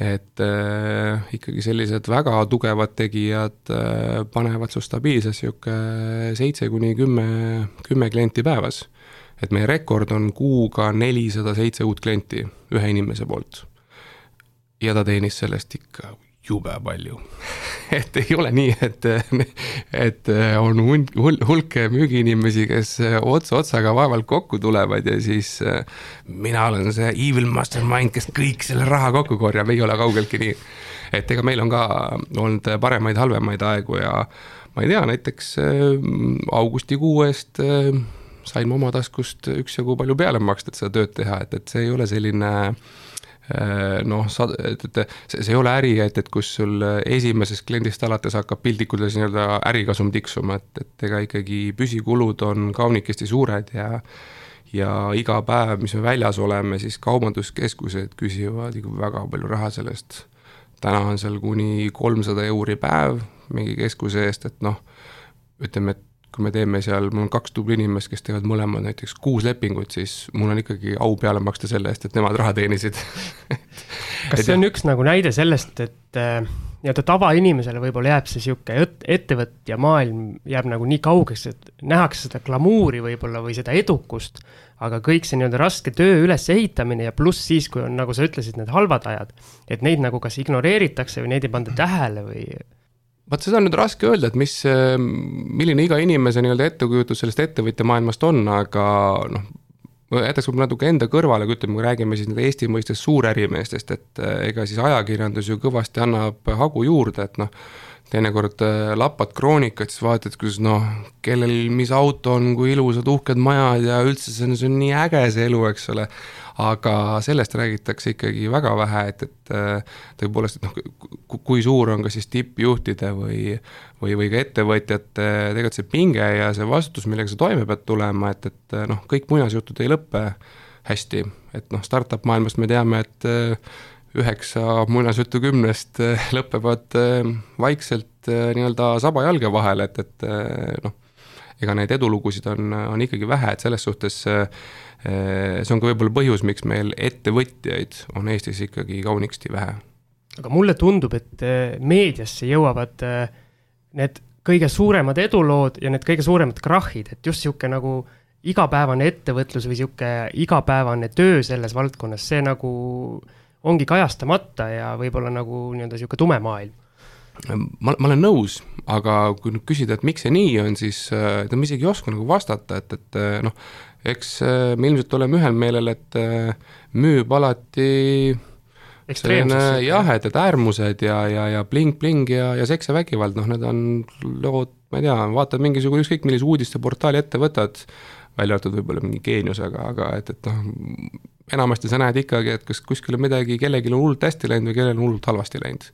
et äh, ikkagi sellised väga tugevad tegijad äh, panevad su stabiilselt niisugune seitse kuni kümme, kümme klienti päevas. et meie rekord on kuuga nelisada seitse uut klienti ühe inimese poolt ja ta teenis sellest ikka jube palju et ei ole nii, et, et on hulk, hulk müügiinimesi, kes ots otsaga vaevalt kokku tulevad ja siis mina olen see evil mastermind, kes kõik selle raha kokku korjab, ei ole kaugeltki nii. et ega meil on ka olnud paremaid, halvemaid aegu ja ma ei tea, näiteks äh, augustikuu eest äh, sain ma oma taskust üksjagu palju peale maksta, et seda tööd teha, et, et see ei ole selline Äh, noh, sa, et, et see, see ei ole äri, et, et kus sul esimesest kliendist alates hakkab piltlikult öeldes nii-öelda ärikasum tiksuma, et, et ega ikkagi püsikulud on kaunikesti suured ja ja iga päev, mis me väljas oleme, siis kaubanduskeskused küsivad ikka väga palju raha selle eest. täna on seal kuni kolmsada euri päev mingi keskuse eest, et noh, ütleme, et kui me teeme seal, mul on kaks tubli inimest, kes teevad mõlemad näiteks kuus lepingut, siis mul on ikkagi au peale maksta selle eest, et nemad raha teenisid. Kas see on üks nagu näide sellest, et äh, nii-öelda tavainimesele võib-olla jääb see sihuke ettevõtja maailm jääb nagu nii kaugeks, et nähakse seda glamuuri võib-olla või seda edukust, aga kõik see nii-öelda raske töö ülesehitamine ja pluss siis, kui on, nagu sa ütlesid, need halvad ajad, et neid nagu kas ignoreeritakse või neid ei panda tähele või vaat seda on nüüd raske öelda, et mis, milline iga inimese nii-öelda ettekujutus sellest ettevõtja maailmast on, aga noh, jätaks võib-olla natuke enda kõrvale, kui ütleme, kui räägime siis nüüd Eesti mõistes suurärimeestest, et eh, ega siis ajakirjandus ju kõvasti annab hagu juurde, et noh, teinekord eh, lapad kroonikat, siis vaatad, kuidas noh, kellel mis auto on, kui ilusad uhked majad ja üldse see on, see on nii äge see elu, eks ole aga sellest räägitakse ikkagi väga vähe, et, et äh, tõepoolest, et noh, kui suur on ka siis tippjuhtide või, või, või ka ettevõtjate tegelikult see pinge ja see vastutus, millega sa toime pead tulema, et, et äh, noh, kõik muinasjutud ei lõpe hästi, et noh, startup maailmast me teame, et äh, üheksa muinasjuttu kümnest lõpevad vaikselt nii-öelda saba jalge vahel, et, et noh, ega neid edulugusid on, on ikkagi vähe, et selles suhtes äh, Äh, see on ka võib-olla põhjus, miks meil ettevõtjaid on Eestis ikkagi kaunisti vähe. aga mulle tundub, et äh, meediasse jõuavad need kõige suuremad edulood ja need kõige suuremad krahhid, et just niisugune nagu igapäevane ettevõtlus või niisugune igapäevane töö selles valdkonnas, see nagu ongi kajastamata ja võib-olla nagu nii-öelda niisugune tume maailm ma, ma olen nõus, aga kui nüüd küsida, et miks see nii on, siis tead, ma isegi ei oska nagu vastata, et, et noh, eks äh, me ilmselt oleme ühel meelel, et äh, müüb alati selline jah, et, et äärmused ja, ja, ja bling-bling ja, ja seks ja vägivald, noh, need on lood, ma ei tea, vaatad mingisugune ükskõik millise uudisteportaali ette võtad, välja arvatud võib-olla mingi geeniusega, aga et, et noh, enamasti sa näed ikkagi, et kas kuskil on midagi, kellelgi on hullult hästi läinud või kellelgi on hullult halvasti läinud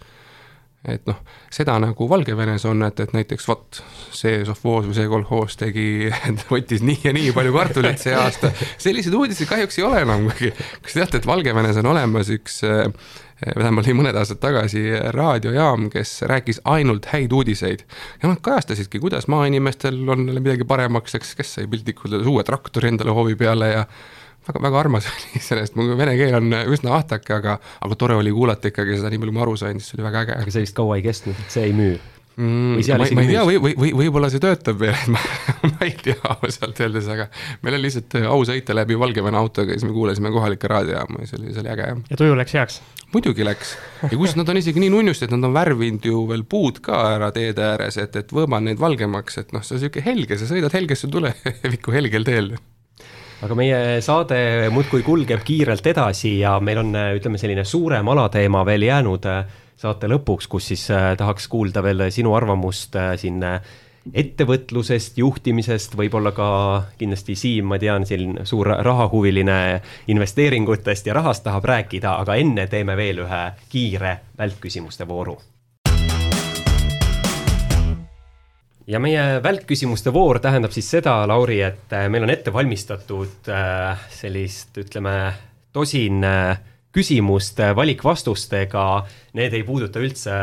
et noh, seda nagu Valgevenes on, et, et näiteks vot, see sovhoos või see kolhoos tegi, võttis nii ja nii palju kartulit see aasta, selliseid uudiseid kahjuks ei ole enam, kuigi kas teate, et Valgevenes on olemas üks eh, vähemalt nii mõned aastad tagasi raadiojaam, kes rääkis ainult häid uudiseid. ja nad kajastasidki, kuidas maainimestel on midagi paremaks, eks, kes sai piltlikult öeldes uue traktori endale hoovi peale ja väga, väga armas oli sellest, mu vene keel on üsna ahtake, aga, aga tore oli kuulata ikkagi seda, nii palju ma aru sain, siis oli väga äge. aga see vist kaua ei kestnud, see ei müü mm,. ma, ma ei tea, või, või, või võib-olla see töötab veel, ma, ma ei tea ausalt öeldes, aga meil oli lihtsalt au sõita läbi Valgevene autoga ja siis me kuulasime kohalikke raadiojaama ja see oli, see oli äge jah. ja tuju läks heaks? muidugi läks ja kusjuures nad on isegi nii nunnust, et nad on värvinud ju veel puud ka ära teede ääres, et, et võõmad neid valgemaks, et noh, see on sihuke helge, sa sõidad helgesse tulevikku helgel teel aga meie saade muudkui kulgeb kiirelt edasi ja meil on, ütleme, selline suurem alateema veel jäänud saate lõpuks, kus siis äh, tahaks kuulda veel sinu arvamust äh, siin äh, ettevõtlusest, juhtimisest, võib-olla ka kindlasti Siim, ma tean, siin suur rahahuviline investeeringutest ja rahast tahab rääkida, aga enne teeme veel ühe kiire välkküsimuste vooru. Ja meie välkküsimuste voor tähendab siis seda, Lauri, et meil on ette valmistatud sellist, ütleme, tosin äh, küsimust valikvastustega, need ei puuduta üldse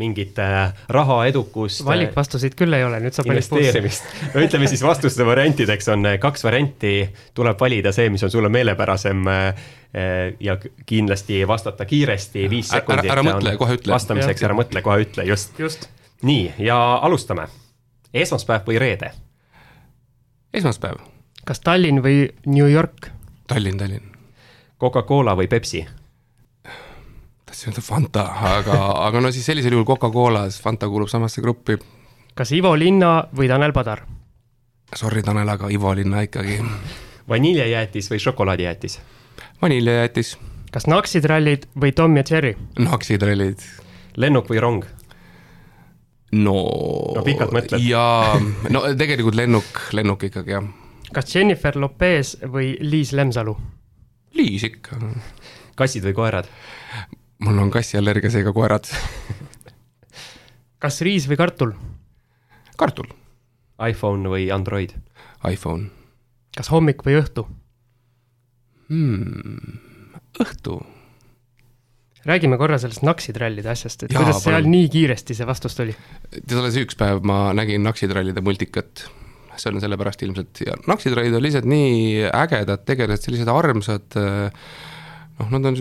mingit äh, raha, edukust. valikvastuseid küll ei ole, nüüd saab investeerimist. no ütleme siis vastuste variantideks on äh, kaks varianti, tuleb valida see, mis on sulle meelepärasem äh, ja kindlasti vastata kiiresti, viis sekundit. ära mõtle, kohe ütle. vastamiseks, ära mõtle, kohe ütle, just, just.. nii, ja alustame. Esmaspäev või reede? esmaspäev. kas Tallinn või New York? Tallinn, Tallinn Coca-Cola või Pepsi? tahtsin öelda Fanta, aga, aga no siis sellisel juhul Coca-Cola, sest Fanta kuulub samasse gruppi. kas Ivo Linna või Tanel Padar? Sorry, Tanel, aga Ivo Linna ikkagi. vaniljejäätis või šokolaadijäätis? vaniljejäätis. kas Naksitrallid või Tom ja Jerry? Naksitrallid. lennuk või rong? No. no pikalt mõtled. jaa, no tegelikult lennuk, lennuk ikkagi jah. kas Jennifer Lopez või Liis Lemsalu? Liis ikka. kassid või koerad? mul on kassiallergia, seega koerad kas riis või kartul? kartul. iPhone või Android? iPhone. kas hommik või õhtu hmm,? õhtu. Räägime korra sellest naksitrallide asjast, et Jaa, kuidas seal palun. nii kiiresti see vastus tuli? tead, alles üks päev ma nägin naksitrallide multikat see on sellepärast ilmselt ja naksitraid on lihtsalt nii ägedad tegelased, sellised armsad. noh, nad on,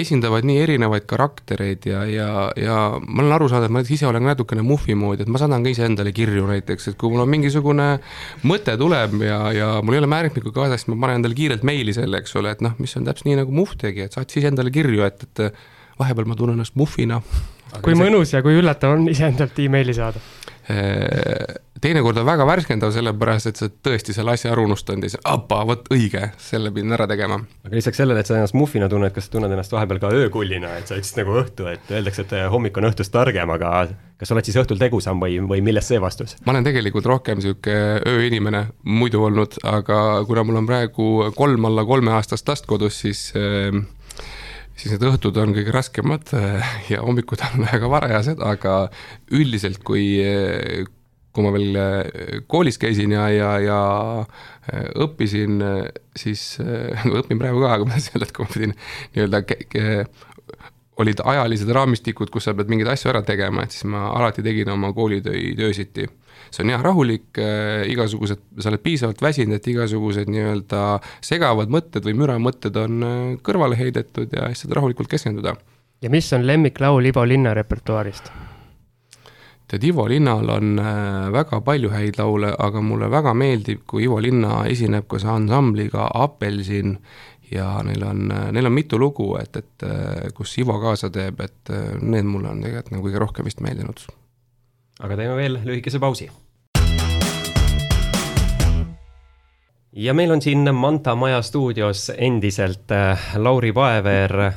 esindavad nii erinevaid karaktereid ja, ja, ja ma olen aru saanud, et ma ise olen natukene muhvi moodi, et ma saadan ka iseendale kirju näiteks, et kui mul on mingisugune mõte tuleb ja, ja mul ei ole märkmikku kaasas, siis ma panen endale kiirelt meili selle, eks ole, et noh, mis on täpselt nii nagu muhv tegi, et saatis iseendale kirju, et, et vahepeal ma tunnen ennast muhvina. kui mõnus ja kui üllatav on iseendalt emaili saada teinekord on väga värskendav, sellepärast et sa tõesti selle asja ära unustanud ja siis, appa, vot õige, selle pidin ära tegema. aga lisaks sellele, et sa ennast muhvina tunned, kas sa tunned ennast vahepeal ka öökullina, et sa ütlesid nagu õhtu, et öeldakse, et hommik on õhtust targem, aga kas sa oled siis õhtul tegusam või, või millest see vastus? ma olen tegelikult rohkem sihuke ööinimene muidu olnud, aga kuna mul on praegu kolm alla kolmeaastast last kodus, siis äh, siis need õhtud on kõige raskemad ja hommikud on väga varajased, aga üldiselt, kui, kui ma veel äh, koolis käisin ja, ja, ja õppisin, siis, õpin praegu ka, aga ma tahtsin öelda, et kui ma pidin nii-öelda olid ajalised raamistikud, kus sa pead mingeid asju ära tegema, et siis ma alati tegin oma koolitöid öösiti see on jah, rahulik äh,, igasugused, sa oled piisavalt väsinud, et igasugused nii-öelda segavad mõtted või müramõtted on äh, kõrvale heidetud ja siis saad rahulikult keskenduda. ja mis on lemmiklaul Ivo Linna repertuaarist? tead, Ivo Linnal on äh, väga palju häid laule, aga mulle väga meeldib, kui Ivo Linna esineb koos ansambliga Apelsin ja neil on, äh, neil on mitu lugu, et, et äh, kus Ivo kaasa teeb, et need mulle on tegelikult nagu kõige rohkem vist meeldinud. aga teeme veel lühikese pausi ja meil on siin Manta Maja stuudios endiselt äh, Lauri Paeveer,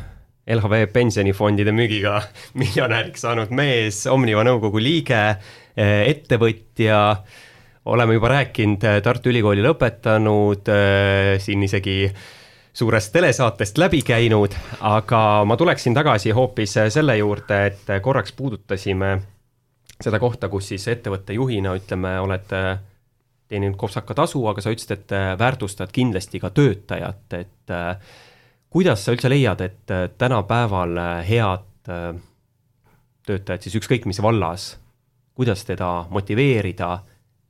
LHV pensionifondide müügiga miljonäriks saanud mees, Omniva nõukogu liige, äh, ettevõtja. oleme juba rääkinud, äh, Tartu Ülikooli lõpetanud, siin isegi suurest telesaatest läbi käinud, aga ma tuleksin tagasi hoopis selle juurde, et korraks puudutasime seda kohta, kus siis ettevõtte juhina, ütleme, oled teeninud kopsaka tasu, aga sa ütlesid, et äh, väärtustad kindlasti ka töötajat, et äh, kuidas sa üldse leiad, et äh, tänapäeval head töötajat siis ükskõik mis vallas, kuidas teda motiveerida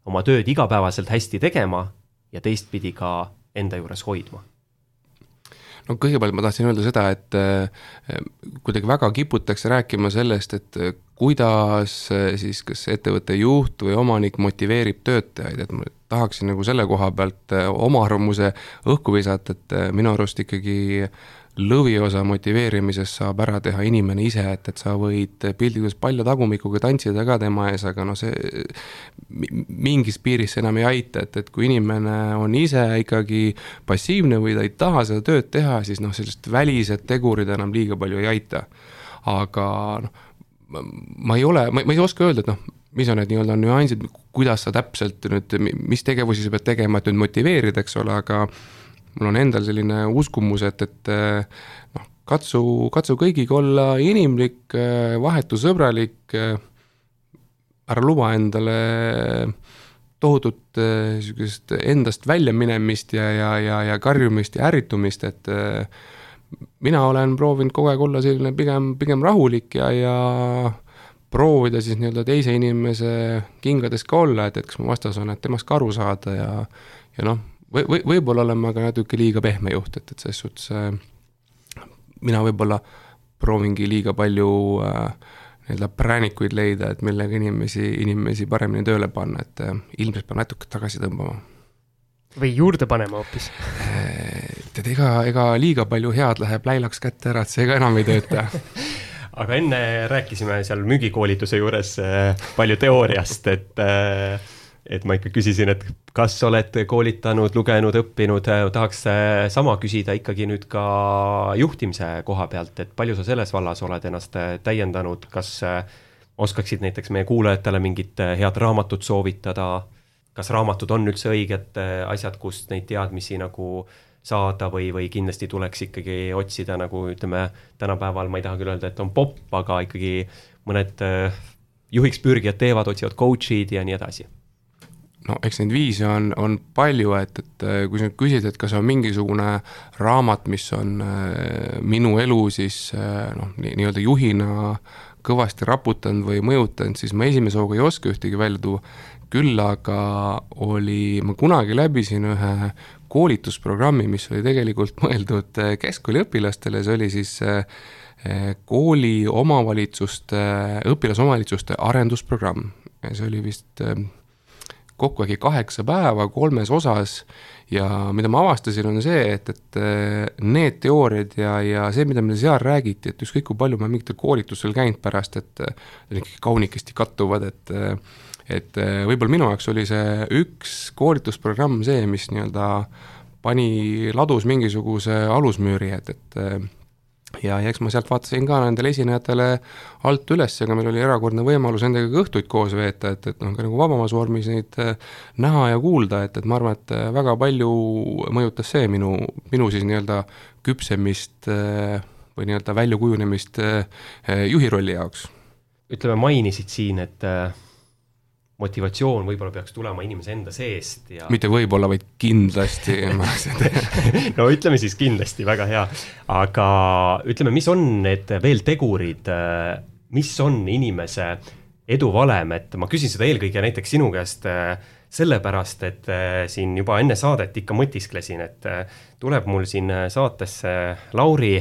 oma tööd igapäevaselt hästi tegema ja teistpidi ka enda juures hoidma? No kõigepealt ma tahtsin öelda seda, et äh, kuidagi väga kiputakse rääkima sellest, et äh, kuidas äh, siis kas ettevõtte juht või omanik motiveerib töötajaid, et ma tahaksin nagu selle koha pealt oma arvamuse õhku visata, et minu arust ikkagi lõviosa motiveerimisest saab ära teha inimene ise, et, et sa võid piltlikult palja tagumikuga tantsida ka tema ees, aga noh, see mingis piiris see enam ei aita, et, et kui inimene on ise ikkagi passiivne või ta ei taha seda tööd teha, siis noh, sellised välised tegurid enam liiga palju ei aita. aga noh, ma ei ole, ma ei oska öelda, et noh, mis on need nii-öelda nüansid, kuidas sa täpselt nüüd, mis tegevusi sa pead tegema, et nüüd motiveerida, eks ole, aga mul on endal selline uskumus, et, et noh, katsu, katsu kõigiga olla inimlik, vahetu sõbralik, ära luba endale tohutut niisugust endast väljaminemist ja, ja, ja, ja karjumist ja ärritumist, et mina olen proovinud kogu aeg olla selline pigem, pigem rahulik ja, ja proovida siis nii-öelda teise inimese kingades ka olla, et, et kas mu vastas on, et temast ka aru saada ja, ja noh või, või võib-olla olen ma ka natuke liiga pehme juht, et, et selles suhtes äh, mina võib-olla proovingi liiga palju äh, nii-öelda präänikuid leida, et millega inimesi, inimesi paremini tööle panna, et äh, ilmselt peab natuke tagasi tõmbama. või juurde panema hoopis äh, tead, ega, ega liiga palju head läheb läilaks kätte ära, et see ka enam ei tööta aga enne rääkisime seal müügikoolituse juures äh, palju teooriast, et äh, et ma ikka küsisin, et kas oled koolitanud, lugenud, õppinud, tahaks sama küsida ikkagi nüüd ka juhtimise koha pealt, et palju sa selles vallas oled ennast täiendanud, kas oskaksid näiteks meie kuulajatele mingit head raamatut soovitada, kas raamatud on üldse õiged asjad, kust neid teadmisi nagu saada või, või kindlasti tuleks ikkagi otsida nagu ütleme, tänapäeval ma ei taha küll öelda, et on popp, aga ikkagi mõned juhiks pürgijad teevad, otsivad coach'id ja nii edasi no eks neid viise on, on palju, et, et äh, kui sa nüüd küsid, et kas on mingisugune raamat, mis on äh, minu elu siis äh, noh, nii-öelda juhina kõvasti raputanud või mõjutanud, siis ma esimese hooga ei oska ühtegi välja tuua. küll aga oli, ma kunagi läbisin ühe koolitusprogrammi, mis oli tegelikult mõeldud keskkooliõpilastele, see oli siis kooli omavalitsuste, õpilasomavalitsuste arendusprogramm. see oli vist kokku äkki kaheksa päeva kolmes osas ja mida ma avastasin, on see, et, et äh, need teooriad ja, ja see, mida meile seal räägiti, et ükskõik kui palju ma mingitel koolitustel käinud pärast, et äh, need ikkagi kaunikesti kattuvad, et äh, et võib-olla minu jaoks oli see üks koolitusprogramm see, mis nii-öelda pani ladus mingisuguse alusmüüri, et, et ja, ja eks ma sealt vaatasin ka nendele esinejatele alt üles, ega meil oli erakordne võimalus nendega õhtuid koos veeta, et, et noh, ka nagu vabamas vormis neid äh, näha ja kuulda, et, et ma arvan, et äh, väga palju mõjutas see minu, minu siis nii-öelda küpsemist äh, või nii-öelda väljakujunemist juhi rolli jaoks. ütleme, mainisid siin, et motivatsioon võib-olla peaks tulema inimese enda seest ja. mitte võib-olla, vaid kindlasti no ütleme siis kindlasti, väga hea. aga ütleme, mis on need veel tegurid, mis on inimese edu valem, et ma küsin seda eelkõige näiteks sinu käest sellepärast, et siin juba enne saadet ikka mõtisklesin, et tuleb mul siin saatesse Lauri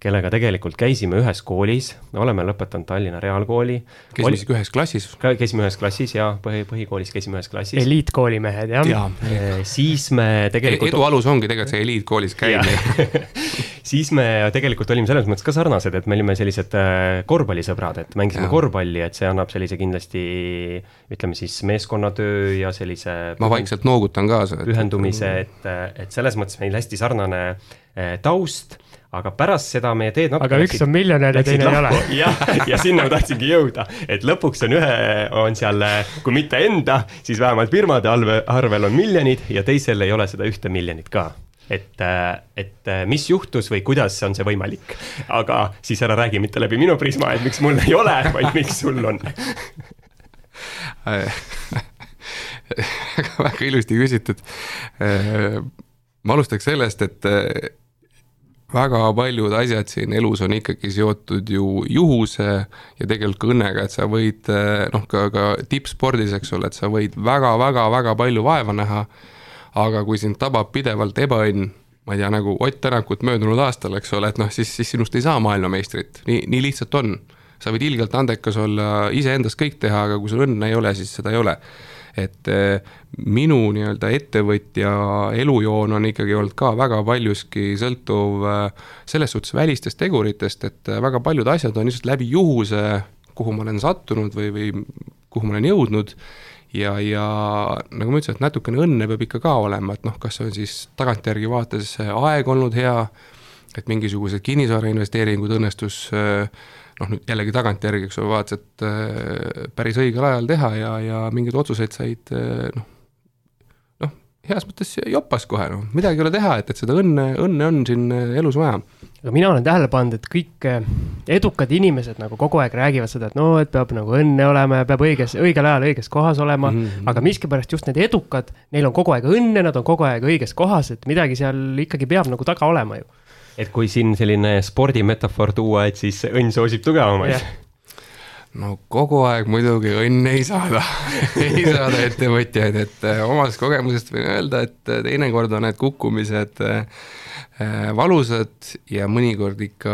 kellega tegelikult käisime ühes koolis, oleme lõpetanud Tallinna Reaalkooli. käisime isegi ühes klassis. käisime ühes klassis ja põhi, põhikoolis käisime ühes klassis. eliitkooli mehed jah ja,. Eh, siis me tegelikult. edu alus ongi tegelikult see eliitkoolis käimine siis me tegelikult olime selles mõttes ka sarnased, et me olime sellised äh, korvpallisõbrad, et mängisime ja. korvpalli, et see annab sellise kindlasti ütleme siis meeskonnatöö ja sellise. ma vaikselt noogutan kaasa. pühendumise, et, et selles mõttes meil hästi sarnane äh, taust aga pärast seda meie teed natuke aga üks on miljonär ja teine ei ole. jah, ja sinna ma tahtsingi jõuda, et lõpuks on ühe, on seal, kui mitte enda, siis vähemalt firmade arve, arvel on miljonid ja teisel ei ole seda ühte miljonit ka et, et mis juhtus või kuidas on see võimalik. aga siis ära räägi mitte läbi minu prisma, et miks mul ei ole, vaid miks sul on väga, väga ilusti küsitud. ma alustaks sellest, et väga paljud asjad siin elus on ikkagi seotud ju juhuse ja tegelikult ka õnnega, et sa võid noh, ka, ka tippspordis, eks ole, et sa võid väga-väga-väga palju vaeva näha. aga kui sind tabab pidevalt ebaõnn, ma ei tea, nagu Ott Tänakut möödunud aastal, eks ole, et noh, siis, siis sinust ei saa maailmameistrit, nii, nii lihtsalt on. sa võid ilgelt andekas olla, iseendast kõik teha, aga kui sul õnne ei ole, siis seda ei ole. Et eh, minu nii-öelda ettevõtja elujoon on ikkagi olnud ka väga paljuski sõltuv eh, selles suhtes välistest teguritest, et eh, väga paljud asjad on lihtsalt läbi juhuse, kuhu ma olen sattunud või, või kuhu ma olen jõudnud. Ja, ja nagu ma ütlesin, et natukene õnne peab ikka ka olema, et noh, kas on siis tagantjärgi vaates aeg olnud hea, et mingisugused kinnisvara investeeringud õnnestus noh, nüüd jällegi tagantjärgi, eks ole, vaatasid, et päris õigel ajal teha ja, ja mingeid otsuseid said noh, noh, heas mõttes jopas kohe, noh, midagi ei ole teha, et, et seda õnne, õnne on siin elus vaja aga mina olen tähele pannud, et kõik edukad inimesed nagu kogu aeg räägivad seda, et no, et peab nagu õnne olema ja peab õiges, õigel ajal õiges kohas olema mm. -hmm. aga miskipärast just need edukad, neil on kogu aeg õnne, nad on kogu aeg õiges kohas, et midagi seal ikkagi peab nagu taga olema ju. Et kui siin selline spordimetafoor tuua, et siis õnn soosib tugevamaid yeah no kogu aeg muidugi õnn ei saada. Ei saada ettevõtjaid, et eh, omast kogemusest võin öelda, et eh, teinekord on need kukkumised äh, Äh, valusad ja mõnikord ikka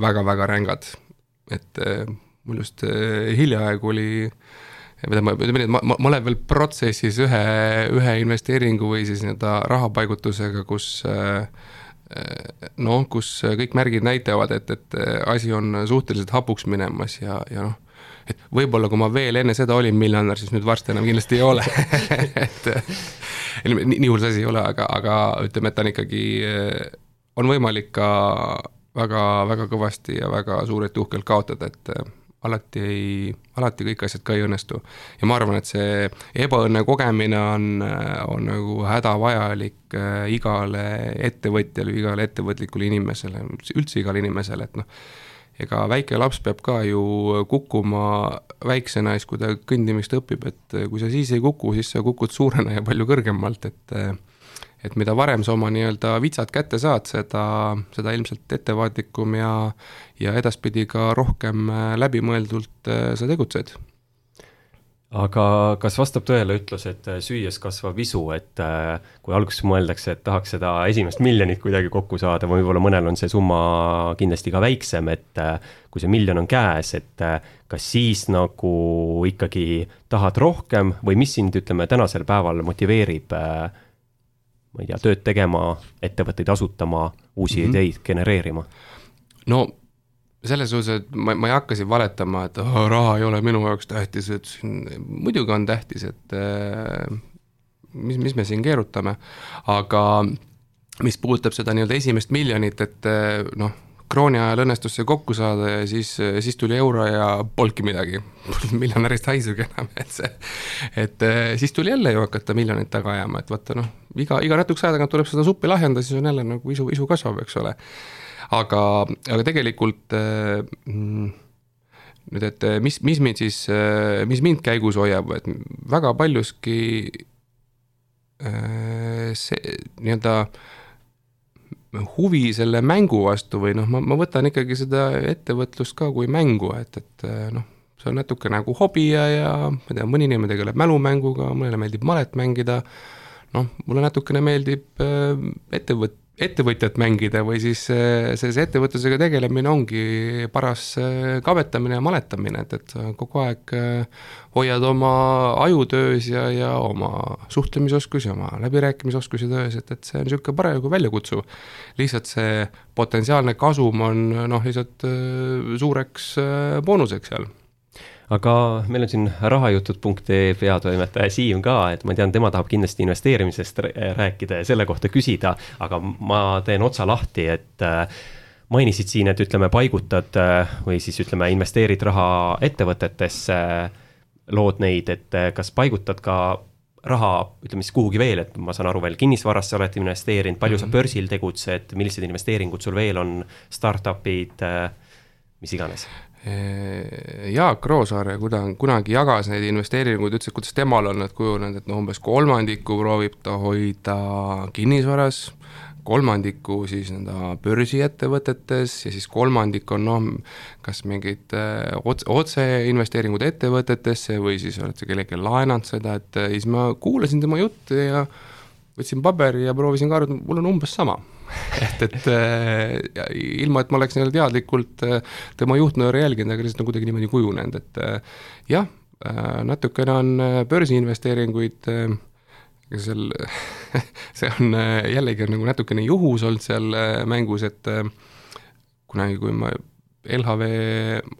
väga-väga rängad. et äh, mul just äh, hiljaaegu oli mida ma, ütleme nii, et ma, ma, ma olen veel protsessis ühe, ühe investeeringu või siis nii-öelda rahapaigutusega, kus noh, kus kõik märgid näitavad, et, et asi on suhteliselt hapuks minemas ja, ja noh, et võib-olla kui ma veel enne seda olin miljonär, siis nüüd varsti enam kindlasti ei ole. Et nii, nii hull see asi ei ole, aga, aga ütleme, et ta on ikkagi, on võimalik ka väga, väga kõvasti ja väga suurelt uhkelt kaotada, et alati ei, alati kõik asjad ka ei õnnestu. ja ma arvan, et see ebaõnne kogemine on, on nagu hädavajalik äh, igale ettevõtjale, igale ettevõtlikule inimesele, üldse igale inimesele, et noh, ega väike laps peab ka ju kukkuma väiksena siis, kui ta kõndimist õpib, et kui sa siis ei kuku, siis sa kukud suurena ja palju kõrgemalt, et et mida varem sa oma nii-öelda vitsad kätte saad, seda, seda ilmselt ettevaatlikum ja ja edaspidi ka rohkem läbimõeldult sa tegutsed. Aga kas vastab tõele ütlus, et äh, süües kasvab isu, et äh, kui alguses mõeldakse, et tahaks seda esimest miljonit kuidagi kokku saada, võib-olla mõnel on see summa kindlasti ka väiksem, et äh, kui see miljon on käes, et kas siis nagu ikkagi tahad rohkem või mis sind, ütleme, tänasel päeval motiveerib ma ei tea, tööd tegema, ettevõtteid asutama, uusi mm -hmm. ideid genereerima? no selles suhtes, et ma, ma ei hakka siin valetama, et oh, raha ei ole minu jaoks tähtis, et siin muidugi on tähtis, et äh, mis, mis me siin keerutame, aga mis puudutab seda nii-öelda esimest miljonit, et äh, noh, krooni ajal õnnestus see kokku saada ja siis, siis tuli euro ja polnudki midagi. miljonärist haisugi enam, et see, et äh, siis tuli jälle ju hakata miljonit taga ajama, et vaata noh, iga, iga natukese aja tagant tuleb seda suppi lahjendada, siis on jälle nagu isu, isu kasvab, eks ole aga, aga tegelikult äh, mm, nüüd, et äh, mis, mis mind siis, äh, mis mind käigus hoiab, et väga paljuski see nii-öelda huvi selle mängu vastu või noh, ma, ma võtan ikkagi seda ettevõtlust ka kui mängu, et, et noh, see on natuke nagu hobi ja, ja ma ei tea, mõni inimene tegeleb mälumänguga, mõnele meeldib malet mängida, noh, mulle natukene meeldib ettevõt-, ettevõtjat mängida või siis äh, sellise ettevõtlusega tegelemine ongi paras äh, kabetamine ja maletamine, et, et kogu aeg äh, hoiad oma aju töös ja, ja oma suhtlemisoskusi, oma läbirääkimisoskusi töös, et, et see on niisugune parasjagu väljakutsuv. lihtsalt see potentsiaalne kasum on noh, lihtsalt suureks boonuseks seal aga meil on siin rahajutud.ee peatoimetaja Siim ka, et ma tean, tema tahab kindlasti investeerimisest rääkida ja selle kohta küsida, aga ma teen otsa lahti, et äh, mainisid siin, et ütleme, paigutad äh, või siis ütleme, investeerid raha ettevõtetesse, lood neid, et äh, kas paigutad ka raha, ütleme siis kuhugi veel, et ma saan aru veel kinnisvarasse oled investeerinud, palju mm -hmm. sa mhm. börsil tegutsed, millised investeeringud sul veel on, startup'id, mis iganes? Jaak Roosaare kuda-, kunagi jagas neid investeeringuid, ütles, et kuidas temal on need kujunenud, et noh, umbes kolmandiku proovib ta hoida kinnisvaras, kolmandiku siis nõnda börsiettevõtetes ja siis kolmandik on noh, kas mingid otse, otseinvesteeringud ettevõtetesse või siis oled sa kellelegi laenanud seda, et siis ma kuulasin tema juttu ja võtsin paberi ja proovisin ka arvutada, mul on umbes sama et, et äh, ilma, et ma oleks nii-öelda teadlikult äh, tema juhtnööre jälginud, aga lihtsalt on kuidagi niimoodi kujunenud, et äh, jah äh,, natukene on äh, börsiinvesteeringuid äh, seal see on äh, jällegi on nagu natukene juhus olnud seal äh, mängus, et äh, kunagi, kui ma, LHV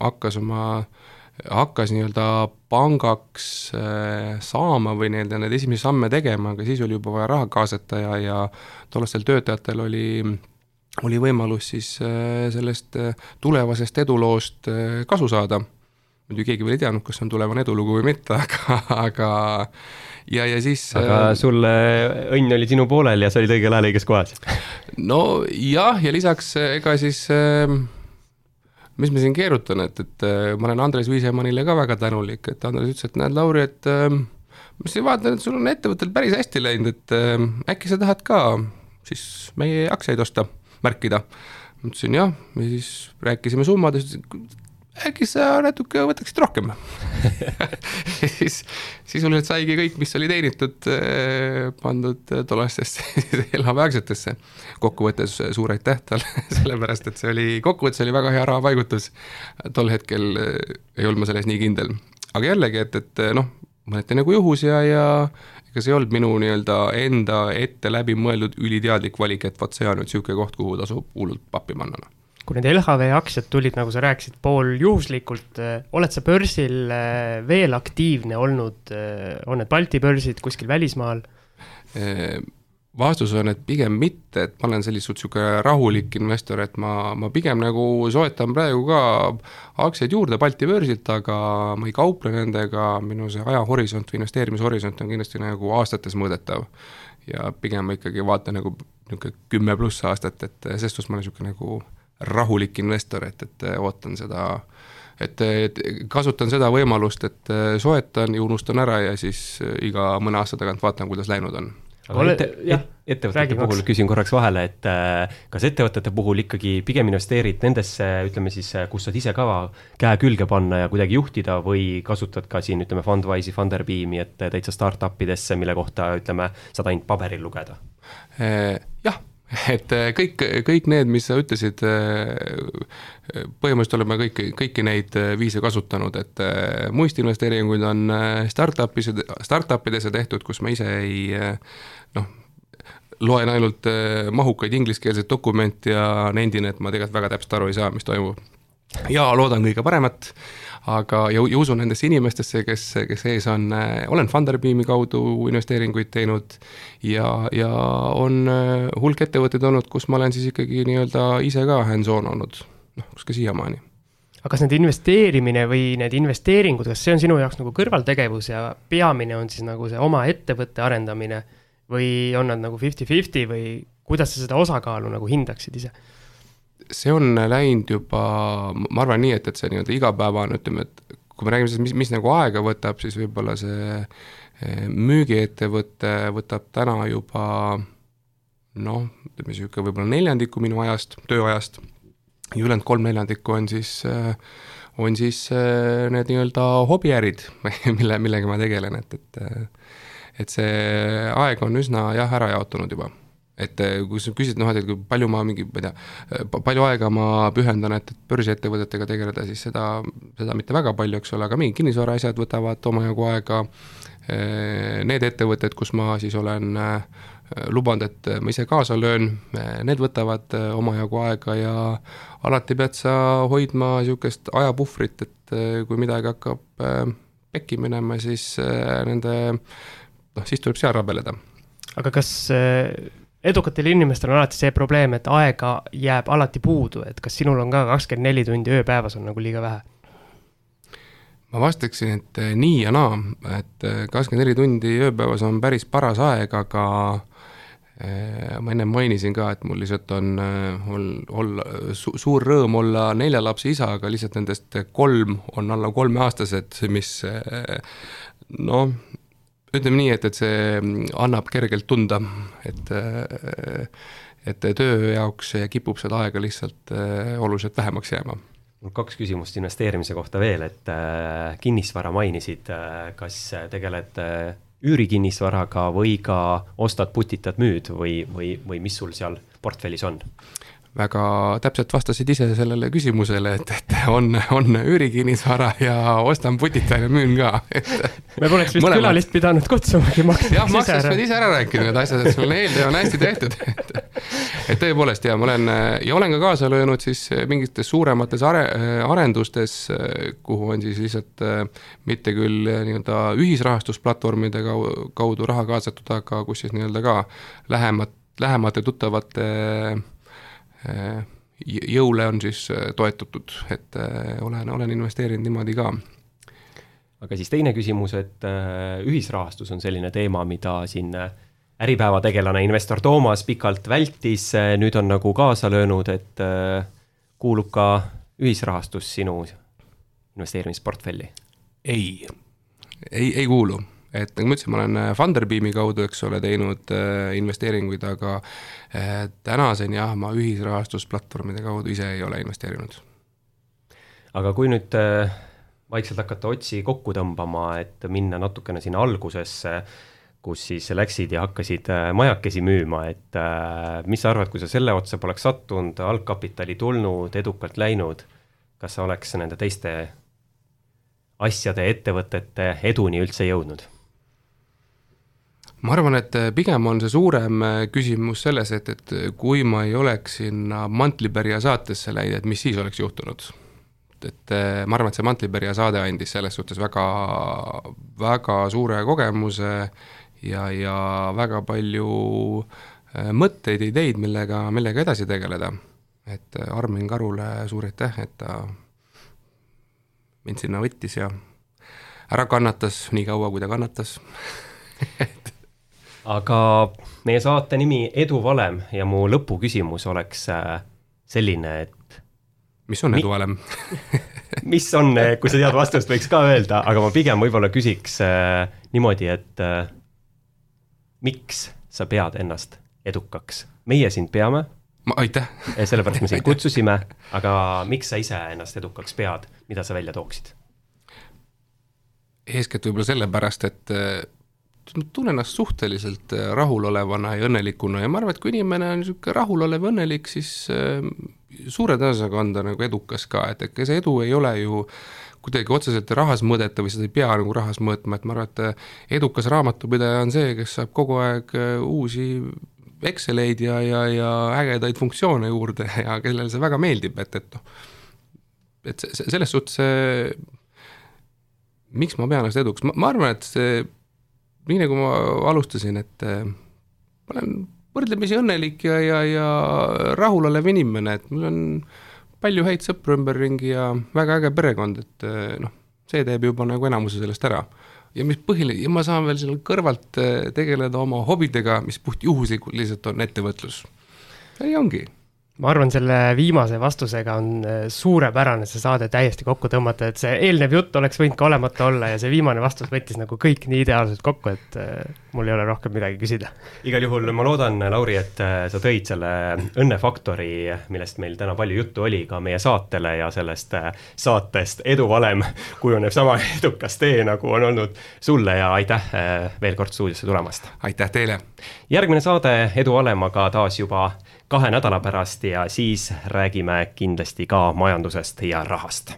hakkas oma äh, hakkas nii-öelda pangaks äh, saama või nii-öelda neid esimesi samme tegema, aga siis oli juba vaja raha kaasata ja, ja tollastel töötajatel oli, oli võimalus siis äh, sellest äh, tulevasest eduloost kasu saada. muidu keegi veel ei teadnud, kas see on tulevane edulugu või mitte, aga, aga ja, ja siis aga sul õnn oli sinu poolel ja sa olid õigel ajal õiges kohas? no jah, ja lisaks ega siis äh, mis ma siin keerutan, et, et äh, ma olen Andres Viisemannile ka väga tänulik, et Andres ütles, et näed, Lauri, et äh, ma siin vaatan, et sul on ettevõttel päris hästi läinud, et äh, äkki sa tahad ka siis meie aktsiaid osta, märkida. ma ütlesin jah, ja siis rääkisime summadest, äkki sa natuke võtaksid rohkem siis sisuliselt saigi kõik, mis oli teenitud, eh, pandud tollastesse elaväärsetesse. kokkuvõttes suur aitäh talle, sellepärast et see oli, kokkuvõttes oli väga hea rahapaigutus. tol hetkel eh, ei olnud ma selles nii kindel, aga jällegi, et, et noh, mõneti nagu juhus ja, ja ega see ei olnud minu nii-öelda enda ette läbi mõeldud üliteadlik valik, et vot see on nüüd niisugune koht, kuhu tasub hullult pappi panna noh kui need LHV aktsiad tulid, nagu sa rääkisid, pooljuhuslikult, äh, oled sa börsil äh, veel aktiivne olnud, äh, on need Balti börsid kuskil välismaal? vastus on, et pigem mitte, et ma olen sellised niisugune rahulik investor, et ma, ma pigem nagu soetan praegu ka aktsiaid juurde Balti börsilt, aga ma ei kauple nendega, minu see ajahorisont või investeerimishorisont on kindlasti nagu aastates mõõdetav. ja pigem ma ikkagi vaatan nagu niisugune kümme pluss aastat, et selles suhtes ma olen niisugune nagu rahulik investor, et, et ootan seda, et, et kasutan seda võimalust, et soetan ja unustan ära ja siis iga mõne aasta tagant vaatan, kuidas läinud on aga ette, et, ettevõtete puhul küsin korraks vahele, et äh, kas ettevõtete puhul ikkagi pigem investeerid nendesse, ütleme siis, kus saad ise ka käe külge panna ja kuidagi juhtida või kasutad ka siin, ütleme, Fundwise'i, Funderbeami, et täitsa startup idesse, mille kohta, ütleme, saad ainult paberil lugeda? jah et äh, kõik, kõik need, mis sa ütlesid, äh, põhimõtteliselt oleme kõiki, kõiki neid äh, viise kasutanud, et muistinvesteeringuid on startup'is, startup idesse tehtud, kus ma ise ei noh, loen ainult mahukaid ingliskeelseid dokumente ja nendin, et ma tegelikult väga täpselt aru ei saa, mis toimub. Ja loodan kõige paremat aga, ja, ja usun nendesse inimestesse, kes, kes ees on, äh, olen Funderbeami kaudu investeeringuid teinud ja, ja on äh, hulk ettevõtteid olnud, kus ma olen siis ikkagi nii-öelda ise ka hands-on olnud, noh, kus ka siiamaani aga kas need investeerimine või need investeeringud, kas see on sinu jaoks nagu kõrvaltegevus ja peamine on siis nagu see oma ettevõtte arendamine või on nad nagu fifty-fifty või kuidas sa seda osakaalu nagu hindaksid ise? See on läinud juba, ma arvan nii, et, et see nii-öelda igapäevane, ütleme, et kui me räägime sellest, mis, mis nagu aega võtab, siis võib-olla see eh, müügiettevõte võtab täna juba noh, ütleme niisugune võib-olla neljandiku minu ajast, tööajast, ja ülejäänud kolm neljandikku on siis, eh, on siis eh, need nii-öelda hobiärid, mille, millega ma tegelen, et, et et see aeg on üsna jah, ära jaotunud juba et eh, kui sa küsid, noh, et palju ma mingi, ma ei tea, eh, palju aega ma pühendan, et, et börsiettevõtetega tegeleda, siis seda, seda mitte väga palju, eks ole, aga mingid kinnisvaraasjad võtavad omajagu aega, eh, need ettevõtted, kus ma siis olen lubanud, et ma ise kaasa löön, need võtavad omajagu aega ja alati pead sa hoidma niisugust ajapuhvrit, et kui midagi hakkab pekki minema, siis nende noh, siis tuleb seal rabeleda. aga kas edukatel inimestel on alati see probleem, et aega jääb alati puudu, et kas sinul on ka kakskümmend neli tundi ööpäevas on nagu liiga vähe? ma vastaksin, et eh, nii ja naa, et eh, kakskümmend neli tundi ööpäevas on päris paras aeg, aga eh, ma ennem mainisin ka, et mul lihtsalt on ol-, olla su,, suur rõõm olla nelja lapse isa, aga lihtsalt nendest kolm on alla kolmeaastased, mis noh, ütleme nii, et, et see annab kergelt tunda, et et töö jaoks kipub seda aega lihtsalt äh, oluliselt vähemaks jääma. mul kaks küsimust investeerimise kohta veel, et äh, kinnisvara mainisid, äh, kas tegeled üürikinnisvaraga või ka ostad, putitad, müüd või, või, või mis sul seal portfellis on? Väga täpselt vastasid ise sellele küsimusele, et, et on, on üürikinnisvara ja ostan, putitan ja müün ka me poleks vist mõlemad. külalist pidanud kutsumagi, Max. jah, Max oleks pidanud ise ära rääkima need asjad, et sul eeltöö on hästi tehtud et, et tõepoolest ja ma olen ja olen ka kaasa löönud siis mingites suuremates are, arendustes, kuhu on siis lihtsalt mitte küll nii-öelda ühisrahastusplatvormide kaudu raha kaasatud, aga kus siis nii-öelda ka lähemat, lähemate tuttavate Äh, jõule on siis äh, toetatud, et äh, olen, olen investeerinud niimoodi ka. aga siis teine küsimus, et ühisrahastus on selline teema, mida siin Äripäeva tegelane investor Toomas pikalt vältis, nüüd on nagu kaasa löönud, et kuulub ka ühisrahastus sinu investeerimisportfelli? ei, ei, ei kuulu et nagu ma ütlesin, ma olen äh, Funderbeami kaudu, eks ole, teinud äh, investeeringuid, aga äh, tänaseni jah, ma ühisrahastusplatvormide kaudu ise ei ole investeerinud. aga kui nüüd äh, vaikselt hakata otsi kokku tõmbama, et minna natukene sinna algusesse, kus siis läksid ja hakkasid äh, majakesi müüma, et äh, mis sa arvad, kui sa selle otsa poleks sattunud, algkapitali tulnud, edukalt läinud, kas sa oleks nende teiste asjade, ettevõtete eduni üldse jõudnud? Ma arvan, et äh, pigem on see suurem äh, küsimus selles, et, et kui ma ei oleks sinna Mantlipärja saatesse läinud, et mis siis oleks juhtunud. et äh, ma arvan, et see Mantlipärja saade andis selles suhtes väga, väga suure kogemuse ja, ja väga palju mõtteid, ideid, millega, millega edasi tegeleda. et Armin Karule suur aitäh, et ta mind sinna võttis ja ära kannatas nii kaua, kui ta kannatas aga meie saate nimi Eduvalem ja mu lõpuküsimus oleks äh, selline, et mis on eduvalem mis on, äh, kui sa tead vastust, võiks ka öelda, aga ma pigem võib-olla küsiks äh, niimoodi, et äh, miks sa pead ennast edukaks? meie sind peame. aitäh sellepärast me sind kutsusime, aga miks sa ise ennast edukaks pead, mida sa välja tooksid? eeskätt võib-olla sellepärast, et äh, tunnen ennast suhteliselt äh, rahulolevana ja õnnelikuna ja ma arvan, et kui inimene on niisugune rahulolev, õnnelik, siis äh, suure tõenäosusega on ta nagu edukas ka, et ega see edu ei ole ju kuidagi otseselt rahas mõõdetav või seda ei pea nagu rahas mõõtma, et ma arvan, et äh, edukas raamatupidaja on see, kes saab kogu aeg uusi Exceleid ja, ja, ja ägedaid funktsioone juurde ja kellele see väga meeldib, et, et noh, et selles suhtes miks ma pean ennast edukas, ma arvan, et see nii nagu ma alustasin, et äh, ma olen võrdlemisi õnnelik ja, ja, ja rahulolev inimene, et mul on palju häid sõpru ümberringi ja väga äge perekond, et äh, noh, see teeb juba nagu enamuse sellest ära. ja mis põhiline, ja ma saan veel seal kõrvalt äh, tegeleda oma hobidega, mis puhtjuhuslikult lihtsalt on ettevõtlus. ja ongi ma arvan, selle viimase vastusega on äh, suurepärane see saade täiesti kokku tõmmata, et see eelnev jutt oleks võinud ka olemata olla ja see viimane vastus võttis nagu kõik nii ideaalselt kokku, et äh, mul ei ole rohkem midagi küsida. igal juhul ma loodan, Lauri, et äh, sa tõid selle õnnefaktori, millest meil täna palju juttu oli, ka meie saatele ja sellest saatest eduvalem kujuneb sama edukas tee, nagu on olnud sulle ja aitäh veel kord stuudiosse tulemast. aitäh teile. järgmine saade Eduvalem aga taas juba kahe nädala pärast ja siis räägime kindlasti ka majandusest ja rahast